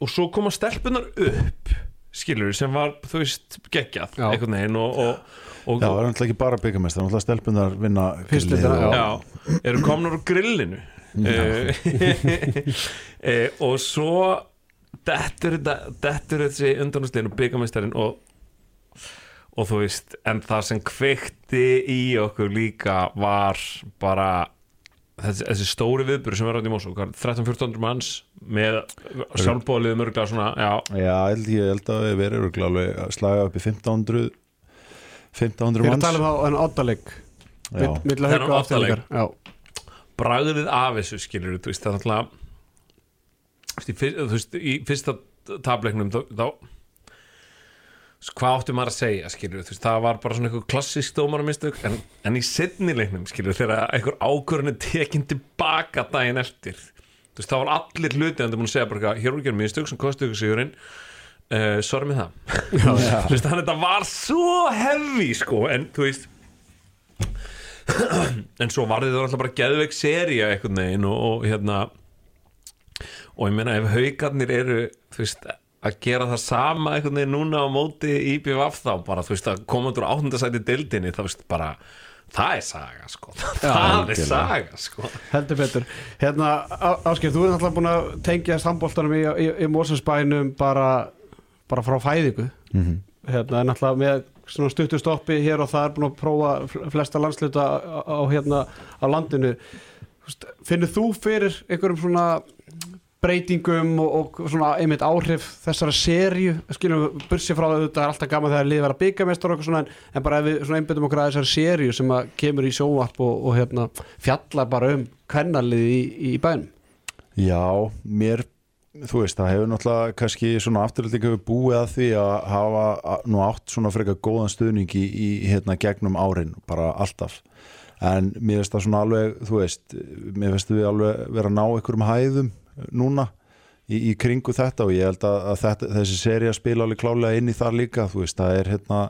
[SPEAKER 4] og svo koma stelpunar upp skilur sem var, þú veist, geggjað
[SPEAKER 1] Já.
[SPEAKER 4] einhvern veginn og, og, og
[SPEAKER 5] Já, það er náttúrulega ekki bara byggamestar, náttúrulega stelpunar vinna
[SPEAKER 1] Fyrst
[SPEAKER 5] grillið
[SPEAKER 1] þetta,
[SPEAKER 5] og-
[SPEAKER 4] já, eru komnar úr grillinu? Uh, og svo dettur, þetta- dettur þessi undanústegin og byggamestarinn og og þú veist, en það sem kveikti í okkur líka var bara þessi, þessi stóri viðbyrður sem var rátt í Mosó 13-14 manns með sjálfbóðliðum örgulega svona, já,
[SPEAKER 5] Já, ég held, ég held að við verðum örugglega alveg að slaga upp í 1500 1500
[SPEAKER 1] við erum að
[SPEAKER 5] manns.
[SPEAKER 1] tala um það en hauka og
[SPEAKER 4] oddaleik.
[SPEAKER 1] afturleikar Já,
[SPEAKER 4] bragðið af þessu skilur þú veist, það er náttúrulega þú veist, í fyrsta tableiknum þá, hvað átti maður að segja skilur þú veist, það var bara svona eitthvað klassísk dómaramistök en, en í setni leiknum skilur þegar einhver ákvörðin er tekin tilbaka daginn eftir. Þú veist, þá var allir hluti en það múin að segja bara eitthvað, hér voru ekki mistök sem kostu ykkur sigurinn. Uh, sorry með það. Þú veist, þannig að þetta var svo heavy sko, en þú veist en svo var þetta alltaf bara geðveik seria einhvern veginn og, og hérna og ég meina ef haugarnir eru þú veist að gera það sama einhvern veginn núna á móti IBVF þá bara þú veist að koma út úr áttundasæti deildinni þá veist bara það er saga sko. Það er
[SPEAKER 5] algjörlega.
[SPEAKER 4] saga sko.
[SPEAKER 1] Heldur betur. Hérna, Á- Ásgeir, þú er náttúrulega búin að tengja samboltanum í, í, í Mósensbænum bara, bara frá fæðingu.
[SPEAKER 5] Mhm.
[SPEAKER 1] Hérna, er náttúrulega með svona stuttu stoppi hér og það er búin að prófa fl- flesta landsluta á, á, hérna, á landinu. Finnur þú fyrir einhverjum svona breytingum og, og svona einmitt áhrif þessara serju, skilum bursi frá þetta er alltaf gaman þegar liðið vera byggamestar og svona en, en bara ef við svona einbyttum okkur að þessari serju sem að kemur í sjónvarp og, og hérna fjallar bara um kvennalið í, í bænum.
[SPEAKER 5] Já, mér þú veist, það hefur náttúrulega kannski svona afturhalding hefur búið að því að hafa að- nú átt svona frekar góðan stuðning í, í hérna gegnum árin bara alltaf. En mér finnst það svona alveg, þú veist mér finnst við alveg vera að ná einhverjum hæðum núna í, í kringu þetta og ég held að, að þetta, þessi seri að spila alveg klálega inn í það líka þú veist, það er hérna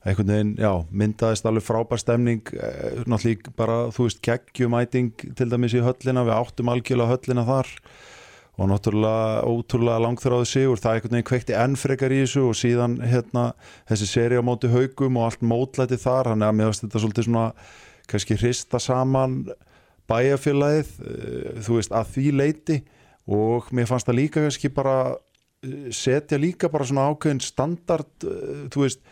[SPEAKER 5] einhvern veginn, já, myndaðist alveg frábær stemning eh, náttúrulega bara, þú veist, geggjumæting til dæmis í höllina, við áttum algjörlega höllina þar og náttúrulega ótrúlega langþráðu sigur, það einhvern veginn kveikti enn frekar í þessu og síðan hérna þessi seri á móti haugum og allt mótlæti þar, þannig að mér finnst þetta svolítið svona kannski hrista saman bæjarfélagið eh, þú veist, að því leiti og mér fannst það líka kannski bara eh, setja líka bara svona ákveðin standard, eh, þú veist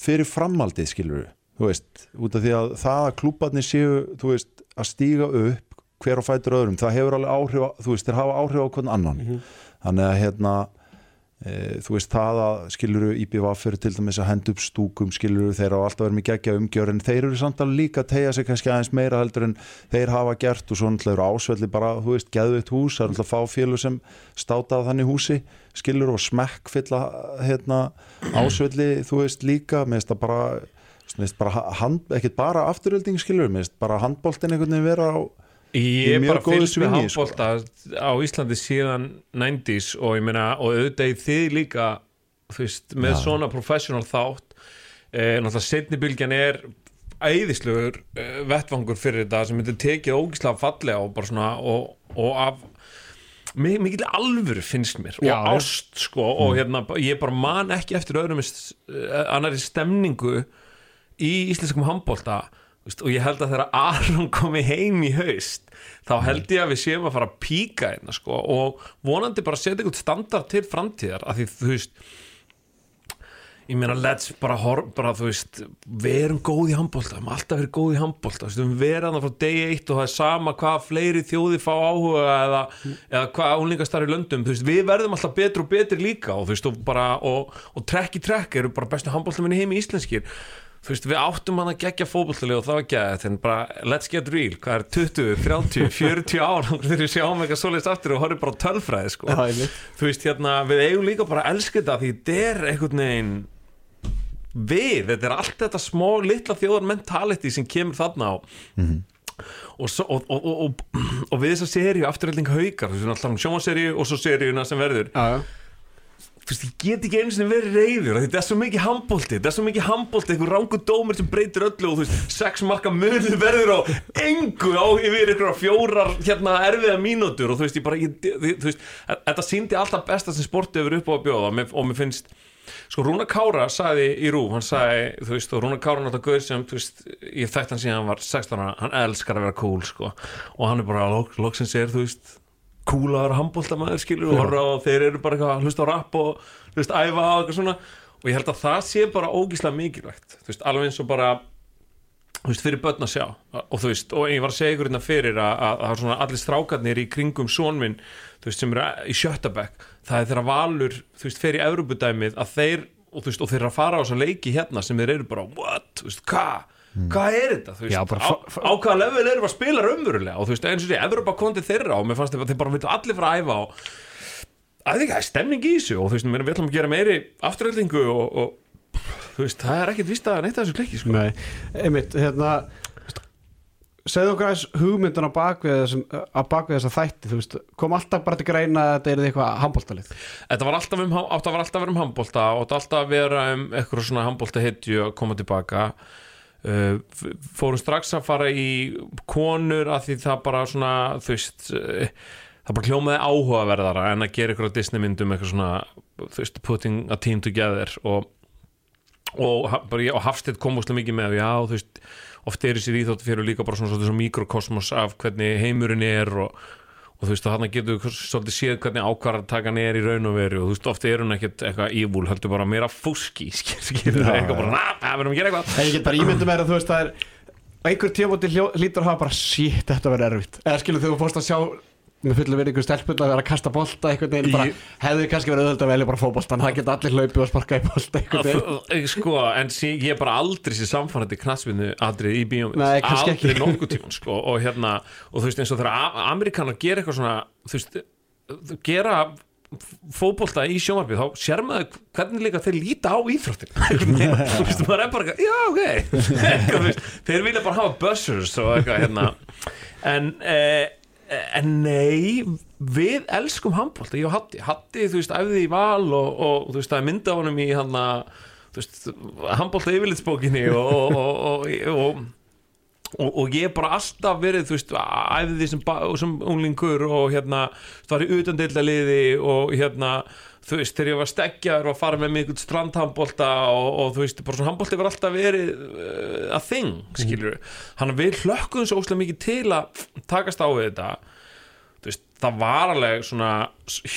[SPEAKER 5] fyrir framhaldið skilur þú veist, út af því að það að klúbarnir séu, þú veist, að stíga upp hver og fætur öðrum, það hefur alveg áhrif þú veist, þeir hafa áhrif á hvern annan. Þannig að hérna þú veist það að skiluru IBVF fyrir til dæmis að henda upp stúkum skiluru þeir á alltaf verið með gegja umgjör en þeir eru samt alveg líka að tegja sig kannski aðeins meira heldur en þeir hafa gert og svo náttúrulega eru ásvelli bara, þú veist, geðvitt hús það er náttúrulega fá félug sem státa af þannig húsi skilur og smekk fylla hérna ásvelli þú veist líka, mér finnst það bara bara, hand, ekkert bara afturölding skilur, mér finnst bara handboltin einhvern veginn vera á
[SPEAKER 4] Ég er bara fylgst með
[SPEAKER 5] sko.
[SPEAKER 4] handbólta á Íslandi síðan 90s og ég meina og auðvitað í þið líka veist, með
[SPEAKER 5] Já.
[SPEAKER 4] svona professional þátt eh, náttúrulega setni bylgjan er æðislegur eh, vettvangur fyrir þetta sem þetta tekið ógislega fallega og bara svona og, og af mi- mikil alvöru finnst mér og
[SPEAKER 1] Já, já.
[SPEAKER 4] ást sko og hérna ég bara man ekki eftir öðrum uh, annari stemningu í íslenskum handbólta og ég held að þegar Aron komi heim í haust þá held ég að við séum að fara að píka hérna sko og vonandi bara setja eitthvað standard til framtíðar af því þú veist ég meina let's bara, hor, bara þú veist verum góð í handbólta, við höfum alltaf verið góð í handbólta við höfum verið hann frá degi eitt og það er sama hvað fleiri þjóði fá áhuga eða, eða hvað unglingastar í löndum veist, við verðum alltaf betri og betri líka og veist, og bara, og, og trekk í trekk eru bara bestu handbóltaminni heimi íslenskir þú veist, við áttum hann að gegja fótbolltalið og það var gæðið, en bara let's get real. Hvað er 20, 30, 40 ár þegar við sjáum eitthvað svoleiðist aftur og horfum bara tölfræði, sko.
[SPEAKER 1] Já,
[SPEAKER 4] þú veist, hérna, við eigum líka bara að elska þetta því þetta er einhvern veginn við, þetta er allt þetta smá litla þjóðar mentality sem kemur þarna á. Og, svo, og, og, og, og, og við þessa seríu afturhalding haukar, þú veist, alltaf um sjónvaseríu og svo seríuna sem verður.
[SPEAKER 1] Já, já.
[SPEAKER 4] Ég get ekki einu sinni verið reyður þetta er svo mikið handbólti, þetta er svo mikið handbólti einhver rángu dómur sem breytir öllu og þú veist, sex marka munið verður á engu á yfir ykkur fjórar hérna erfiða mínútur og þú veist, ég bara, ég, þú veist, þetta síndi alltaf besta sem sportið hefur upp á að bjóða og mér, og finnst Sko Rúna Kára sagði í Rú, hann sagði, þú veist, og Rúna Kára náttúrulega gauð sem, þú veist, ég þekkt hann síðan hann var 16 ára, hann elskar að vera cool, sko, og hann er bara, lok, loksins er, þú veist, vera handbóltamæður, skilur, og horfa á, þeir eru bara eitthvað að hlusta á rap og, veist, æfa og eitthvað svona, og ég held að það sé bara ógíslega mikilvægt, veist, alveg eins og bara, veist, fyrir börn að sjá. Og veist, og ég var að segja ykkur hérna fyrir að, að, að svona allir strákarnir í kringum són minn, þú veist, sem eru í sjöttabæk það er þeirra valur, í Evropudæmið að þeir, og og þeir eru að fara á þessa leiki hérna sem þeir eru bara, what, þú veist, hvað er þetta, þú veist, á, á hvaða level erum við að spila raunverulega? Og þú veist, eins og því, Evropa konti þeirra og mér fannst þeir, þeir bara viltu allir fara að æfa og að því það er stemning í þessu og þú veist, við ætlum að gera meiri afturhaldingu og, og þú veist, það er ekkert vist að neitt að þessu klikki, sko.
[SPEAKER 1] Nei, einmitt, hérna segðu okkur aðeins hugmyndun á bakvið bakvið þessa þætti, þú veist kom alltaf bara til greina að þetta er eitthvað handbóltalið
[SPEAKER 4] Þetta var alltaf, um, að vera alltaf að vera um handbólta og átt alltaf að vera um eitthvað svona handbólta hetju að koma tilbaka fórum strax að fara í konur að því það bara svona þú veist uh, það bara hljómaði áhugaverðara en að gera eitthvað Disney myndum eitthvað svona þú veist, putting a team together og og, og Hafstedt kom úrslega mikið með já, þú veist, oft er þessi íþótt fyrir líka bara svona, svona mikrokosmos af hvernig heimurinn er og, og þú veist, og þarna getur svolítið séð hvernig ákvarðartakan er í raun og veru. Og þú veist, oft er hún ekkert eitthvað ívúl heldur bara meira fúski, skil, skil
[SPEAKER 1] Já,
[SPEAKER 4] eitthvað bara, við erum að gera eitthvað.
[SPEAKER 1] En ég get bara ímyndum mér að þú veist það er einhver tímóti hlýtur að hafa bara shit, þetta verður erfitt. Eða skilur þú fórst að sjá með fullu verið ykkur stelpunna að vera að kasta bolta einhvern veginn bara, hefði kannski verið auðvitað að velja bara fótboltan það geta allir hlaupið og sparkað í bolta einhvern veginn.
[SPEAKER 4] Sko, en sí, ég er bara aldrei sér samfærandi knassvinnu aldrei í
[SPEAKER 1] kannski
[SPEAKER 4] aldrei nokkuð tíma sko, og hérna, og þú veist eins og þegar Amerikanar gera eitthvað svona þú veist, gera fótbolta í sjónvarpið, þá sér maður hvernig líka þeir líta á íþróttin þú veist, maður er bara, já, ok. Þeir vilja bara hafa buzzers og eitthvað hérna. En, eh, en nei við elskum handbolta, ég og Hatti Hatti, þú veist, æfði í val og, og þú veist, það er mynda á honum í hann veist, handbolta yfirlitsbókinni og, og, og, og ég hef bara alltaf verið þú veist, æfði því sem, sem unglingur og hérna, þú var í utandeildaliði og hérna þú veist, þegar ég var steggjar og fara með mig einhvern strandhandbolta og, og þú veist, bara svona handbolti var alltaf verið uh, að þing, skilur við hann við hlökkum svo óslega mikið til að takast á við þetta. Þú veist, það var alveg svona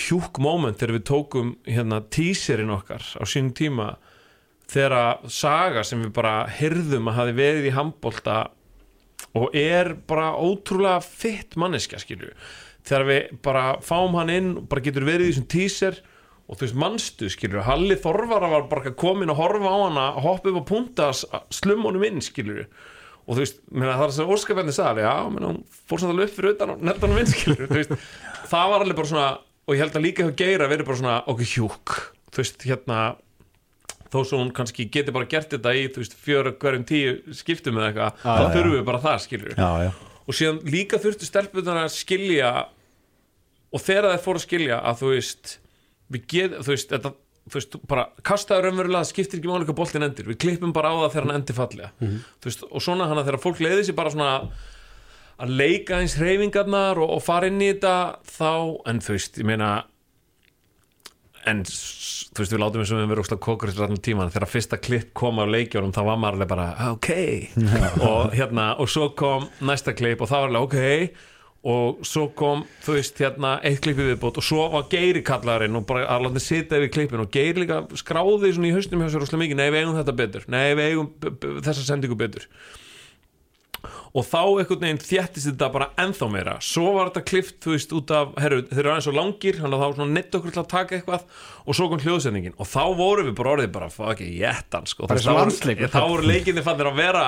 [SPEAKER 4] hjúk moment þegar við tókum hérna teaserinn okkar á sínum tíma þegar að saga sem við bara hyrðum að hafi verið í handbolta og er bara ótrúlega fitt manneskja skilju þegar við bara fáum hann inn og bara getur verið í þessum teaser og þú veist, manstu, skilur Halli Þorvara var bara komin að horfa á hana hoppa upp á punta, slum honum inn skilur og þú veist, meina, það er sem óskapelni sagði, já, meina, hún fór alveg upp fyrir utan og nelda honum inn, skilur veist, það var alveg bara svona og ég held að líka hjá Geira verið bara svona okkur hjúk, þú veist, hérna þó svo hún kannski geti bara gert þetta í, þú veist, fjöra hverjum tíu skiptum eða eitthvað, þá
[SPEAKER 5] já.
[SPEAKER 4] þurfum við bara það, skilur
[SPEAKER 5] já, já,
[SPEAKER 4] og síðan líka þurftu stelpunar að skilja og þegar þeir fóru að skilja að þú veist við get, þú veist, þetta þú veist, bara kastaður raunverulega, það skiptir ekki máli hvað boltin endir, við klippum bara á það þegar hann endir fallega. Þú veist, og svona hana þegar fólk leiði sér bara svona að leika eins hreyfingarnar og, og fara inn í þetta þá, en þú veist, ég meina en þú veist, við látum eins og við verðum óslega kókur allan tíman, þegar fyrsta klipp kom á leikjónum þá var maður alveg bara, ok. Og hérna, og svo kom næsta klipp og það var alveg, ok og svo kom, þú veist, hérna eitt klippi viðbót og svo var Geiri kallarinn og bara að láta sitja yfir klippin og Geiri líka skráði í haustum hjá sér óslega mikið, nei við eigum þetta betur. Nei við eigum þessa sendingu betur. Og þá einhvern veginn þjættist þetta bara ennþá meira. Svo var þetta klift, þú veist, út af herru, þeir eru aðeins svo langir, hann að þá var svona neitt okkur til að taka eitthvað og svo kom hljóðsendingin. Og þá vorum við bara orðið bara, fuck, ég jættan sko,
[SPEAKER 1] og
[SPEAKER 4] voru- þá voru leikinni fannir að vera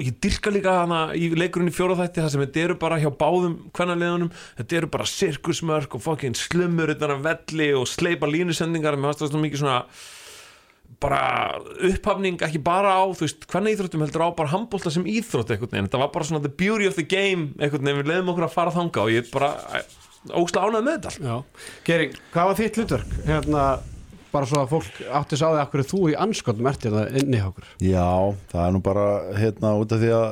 [SPEAKER 4] ég dyrka líka hana í leikurinn í fjóraþætti það sem þetta eru bara hjá báðum kvennaliðunum, þetta eru bara sirkusmörk og fucking slumur utan að velli og sleipa línusendingar með aðstæðast mikið svona bara upphafning ekki bara á, þú veist, hvernig íþróttum heldur á bara handbólta sem íþrótt einhvern veginn, þetta var bara svona the beauty of the game einhvern veginn, við leiðum okkur að fara þanga og ég bara ósla ánægð með þetta allt.
[SPEAKER 1] Já. Geri, hvað var þitt hlutverk? Hérna, bara svo að fólk átti sá því akkur þú í anskotum ert hérna inni hjá okkur.
[SPEAKER 5] Já, það er nú bara hérna út af því að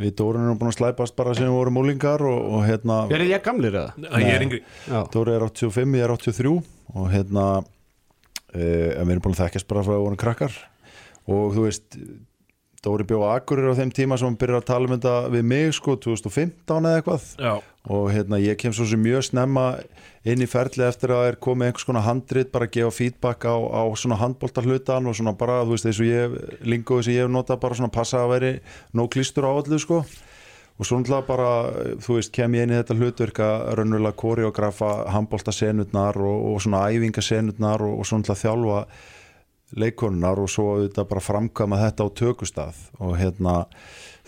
[SPEAKER 5] við Dórun erum búin að slæpast bara sem við vorum múlingar og, og hérna
[SPEAKER 1] Er ég gamlir eða?
[SPEAKER 4] Að ég er yngri.
[SPEAKER 1] Já,
[SPEAKER 5] Dóri er 85, ég er 83 og hérna en við erum búin að þekkjast bara frá að við vorum krakkar. Og þú veist Dóri bjóð Akurir á þeim tíma sem hann byrjar að tala um þetta við mig sko 2015 eða eitthvað.
[SPEAKER 4] Já,
[SPEAKER 5] og hérna ég kem svo sem mjög snemma inn í ferli eftir að er komið einhvers konar handrit bara að gefa feedback á, á svona handbóltar hlutan og svona bara þú veist og ég lingoði sem ég hef notað bara svona passa að veri nóg klístur á allu sko. Og svo náttúrulega bara þú veist kem ég inn í þetta hlutverk að raunverulega koreografa handbóltasenurnar og, og svona æfingasenurnar og, og svo náttúrulega þjálfa leikonunar og svo auðvitað bara framkama þetta á tökustað. Og hérna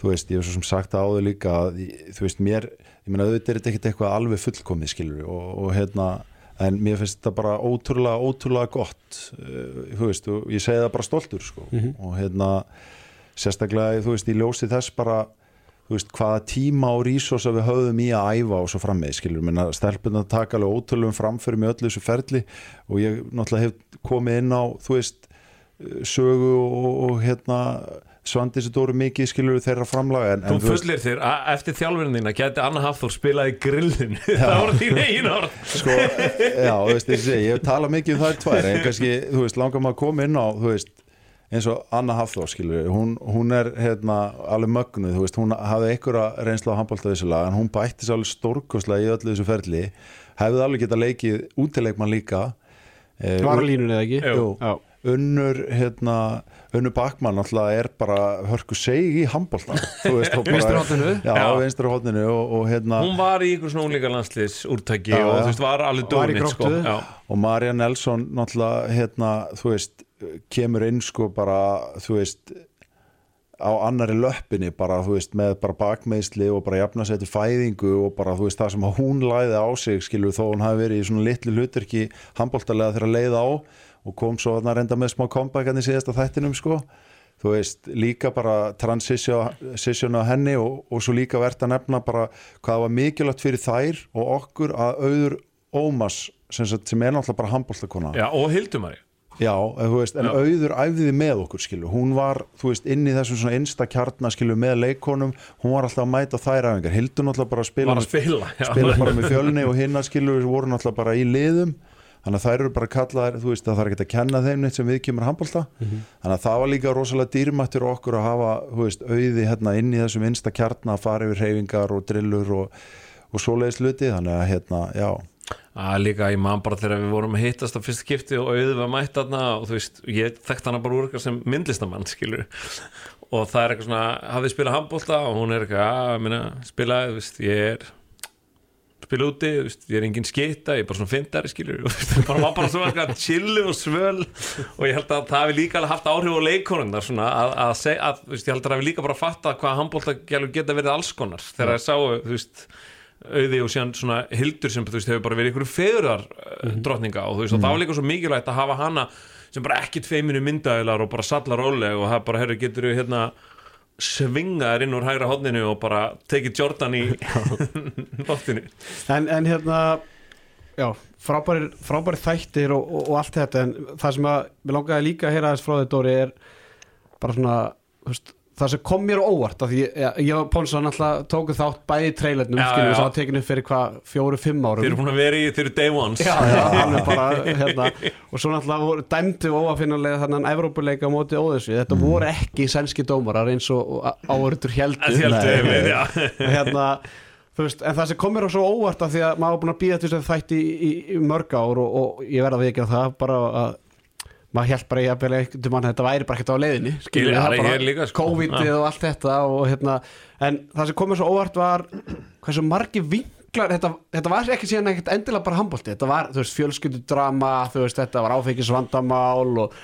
[SPEAKER 5] þú veist, ég hef svo sem sagt áður líka ég- þú veist, mér, ég meina auðvitað er þetta ekkert eitthvað alveg fullkomið skilur og, og hérna, en mér finnst þetta bara ótrúlega, ótrúlega gott. Uh, þú veist, og ég segi það bara stoltur sko, og hérna sérstaklega, þú veist, í ljósi þess bara þú veist, hvaða tíma og rísosa við höfðum í að æfa og svo frammeði skilur, minna stelpunna taka alveg ótrúlegum framförum í öllu þessu ferli og ég náttúrulega hef komið inn á, þú veist sögu og, og hérna Svandísi Dóri mikið skilur þeirra framlaga en,
[SPEAKER 4] þú
[SPEAKER 5] en þú veist,
[SPEAKER 4] fullir þér að eftir þjálfurinn þín að geti Anna Hafþór spilað í grillin það voru þín eigin orð
[SPEAKER 5] sko, já, þú veist, ég, ég hef talað mikið um þær tvær en kannski, þú veist, langar maður að koma inn á þú veist, eins og Anna Hafþór skilur, hún, hún er hérna alveg mögnuð, þú veist, hún hafði einhverja reynslu á handbóltaðislega, en hún bætti sér alveg stórkostlega í öllu þessu ferli hefði alveg getað leikið útileikmann líka Eh,
[SPEAKER 1] var á línunni eða ekki?
[SPEAKER 4] Jú.
[SPEAKER 1] Já.
[SPEAKER 5] Unnur hérna, Unnur Bakmann náttúrulega er bara hörku seg í handbóltan og, og hérna
[SPEAKER 4] hún var í ykkur svona ungleika landsliðs úrtæki
[SPEAKER 5] Já,
[SPEAKER 4] og þú veist var alveg dónið sko.
[SPEAKER 5] Og Marja Nelson náttúrulega hérna, þú veist, kemur inn sko bara, þú veist á annari löppinni bara, þú veist, með bara bakmeðsli og bara jafna sér til fæðingu og bara, þú veist, það sem hún læði á sig, skilur, þó hún hafi verið í svona litlu hlutverki handbóltalega þegar að leiða á og kom svo að reynda með smá comeback hann í síðasta þættinum, sko. Þú veist, líka bara transition á henni og, og svo líka verðt að nefna bara hvað var mikilvægt fyrir þær og okkur að auður Ómas sem, sem er náttúrulega bara handbóltakona
[SPEAKER 4] Já, og Hildumari.
[SPEAKER 5] Já, en, veist, en
[SPEAKER 4] Já.
[SPEAKER 5] auður æfðiði með okkur skilu, hún var, þú veist, inn í þessum svona einsta kjarna skilu með leikonum hún var alltaf að mæta þær æfingar, Hildur náttúrulega bara spila,
[SPEAKER 4] var að spila
[SPEAKER 5] spila bara með fjölni og hinna skilu voru náttúrulega bara í liðum þannig að þær eru bara kallaðar, þú veist, að það er ekki að kenna þeim neitt sem við kemur handbólta þannig að það var líka rosalega dýrmættur okkur að hafa, þú veist, auði hérna inn í þessum einsta kjarna að fara yfir reyfingar og drillur og, og svoleiðis luti, þannig að hérna, já.
[SPEAKER 4] Að líka ég man bara þegar við vorum að hittast á fyrst skipti og auðvitað var mætt þarna og þú veist, ég þekkt hana bara úr eitthvað sem myndlistamann skilur og það er eitthvað svona, hafið spilað handbólta og hún er eitthvað, að minna, spilaði, þú veist, ég er spila úti, veist, ég er engin skita ég er bara svona fyndari veist, það bara var bara svona chillu og svöl. Og ég held að það hefði líka haft áhrif á leikonundar svona að, að, að veist, ég held að það hefði líka bara fatta hvað handbóltagjálur geta verið alls konar. Þegar það sáu, þú veist auði og síðan svona hildur sem þú veist hefur bara verið einhverju feðurar uh, drottninga og þú veist og það var líka svo mikilvægt að hafa hana sem bara ekkit feiminu myndaðilar og bara sallar róleg og það bara herru getur við hérna svingaðir inn úr hægra hodninu og bara tekið Jordan í loftinu.
[SPEAKER 1] En, en hérna frábæri, frábæri þættir og, og, og allt þetta. En það sem að við langaði líka að heyra þess frá þið Dóri er bara svona þú veist, það sem kom mér óvart af því ég, ég, ég og Pónsson alltaf tóku þátt bæði í trailernu,
[SPEAKER 4] Já,
[SPEAKER 1] skiljum
[SPEAKER 4] já.
[SPEAKER 1] við svo að tekinu fyrir hvað, fjóru, fimm árum?
[SPEAKER 4] Þeir eru búin að vera í, þeir eru day ones.
[SPEAKER 1] Já, já, alveg bara hérna, og svo náttúrulega voru dæmdu óafinnulega þannig Evrópuleika á móti óðessu þetta voru ekki sænski dómarar eins og áhörður heldur
[SPEAKER 4] Það
[SPEAKER 1] hérna, veist, en það sem kom mér á svo óvart af því að maður var búin að býða til þess að þætti í, í, í mörg ár og, og ég verða að vikja það bara að maður held bara ég að einhvern mann þetta væri bara ekkert á leiðinni skilur
[SPEAKER 4] Já,
[SPEAKER 1] það
[SPEAKER 4] er líka, sko.
[SPEAKER 1] COVID-ið
[SPEAKER 4] Já.
[SPEAKER 1] og allt þetta og hérna, en það sem kom mér svo óvart var hversu margi vinklar þetta, þetta var ekki síðan ekkert endilega bara handbólti þetta var, þú veist, fjölskyldudrama þú veist, þetta var áfengisvandamál og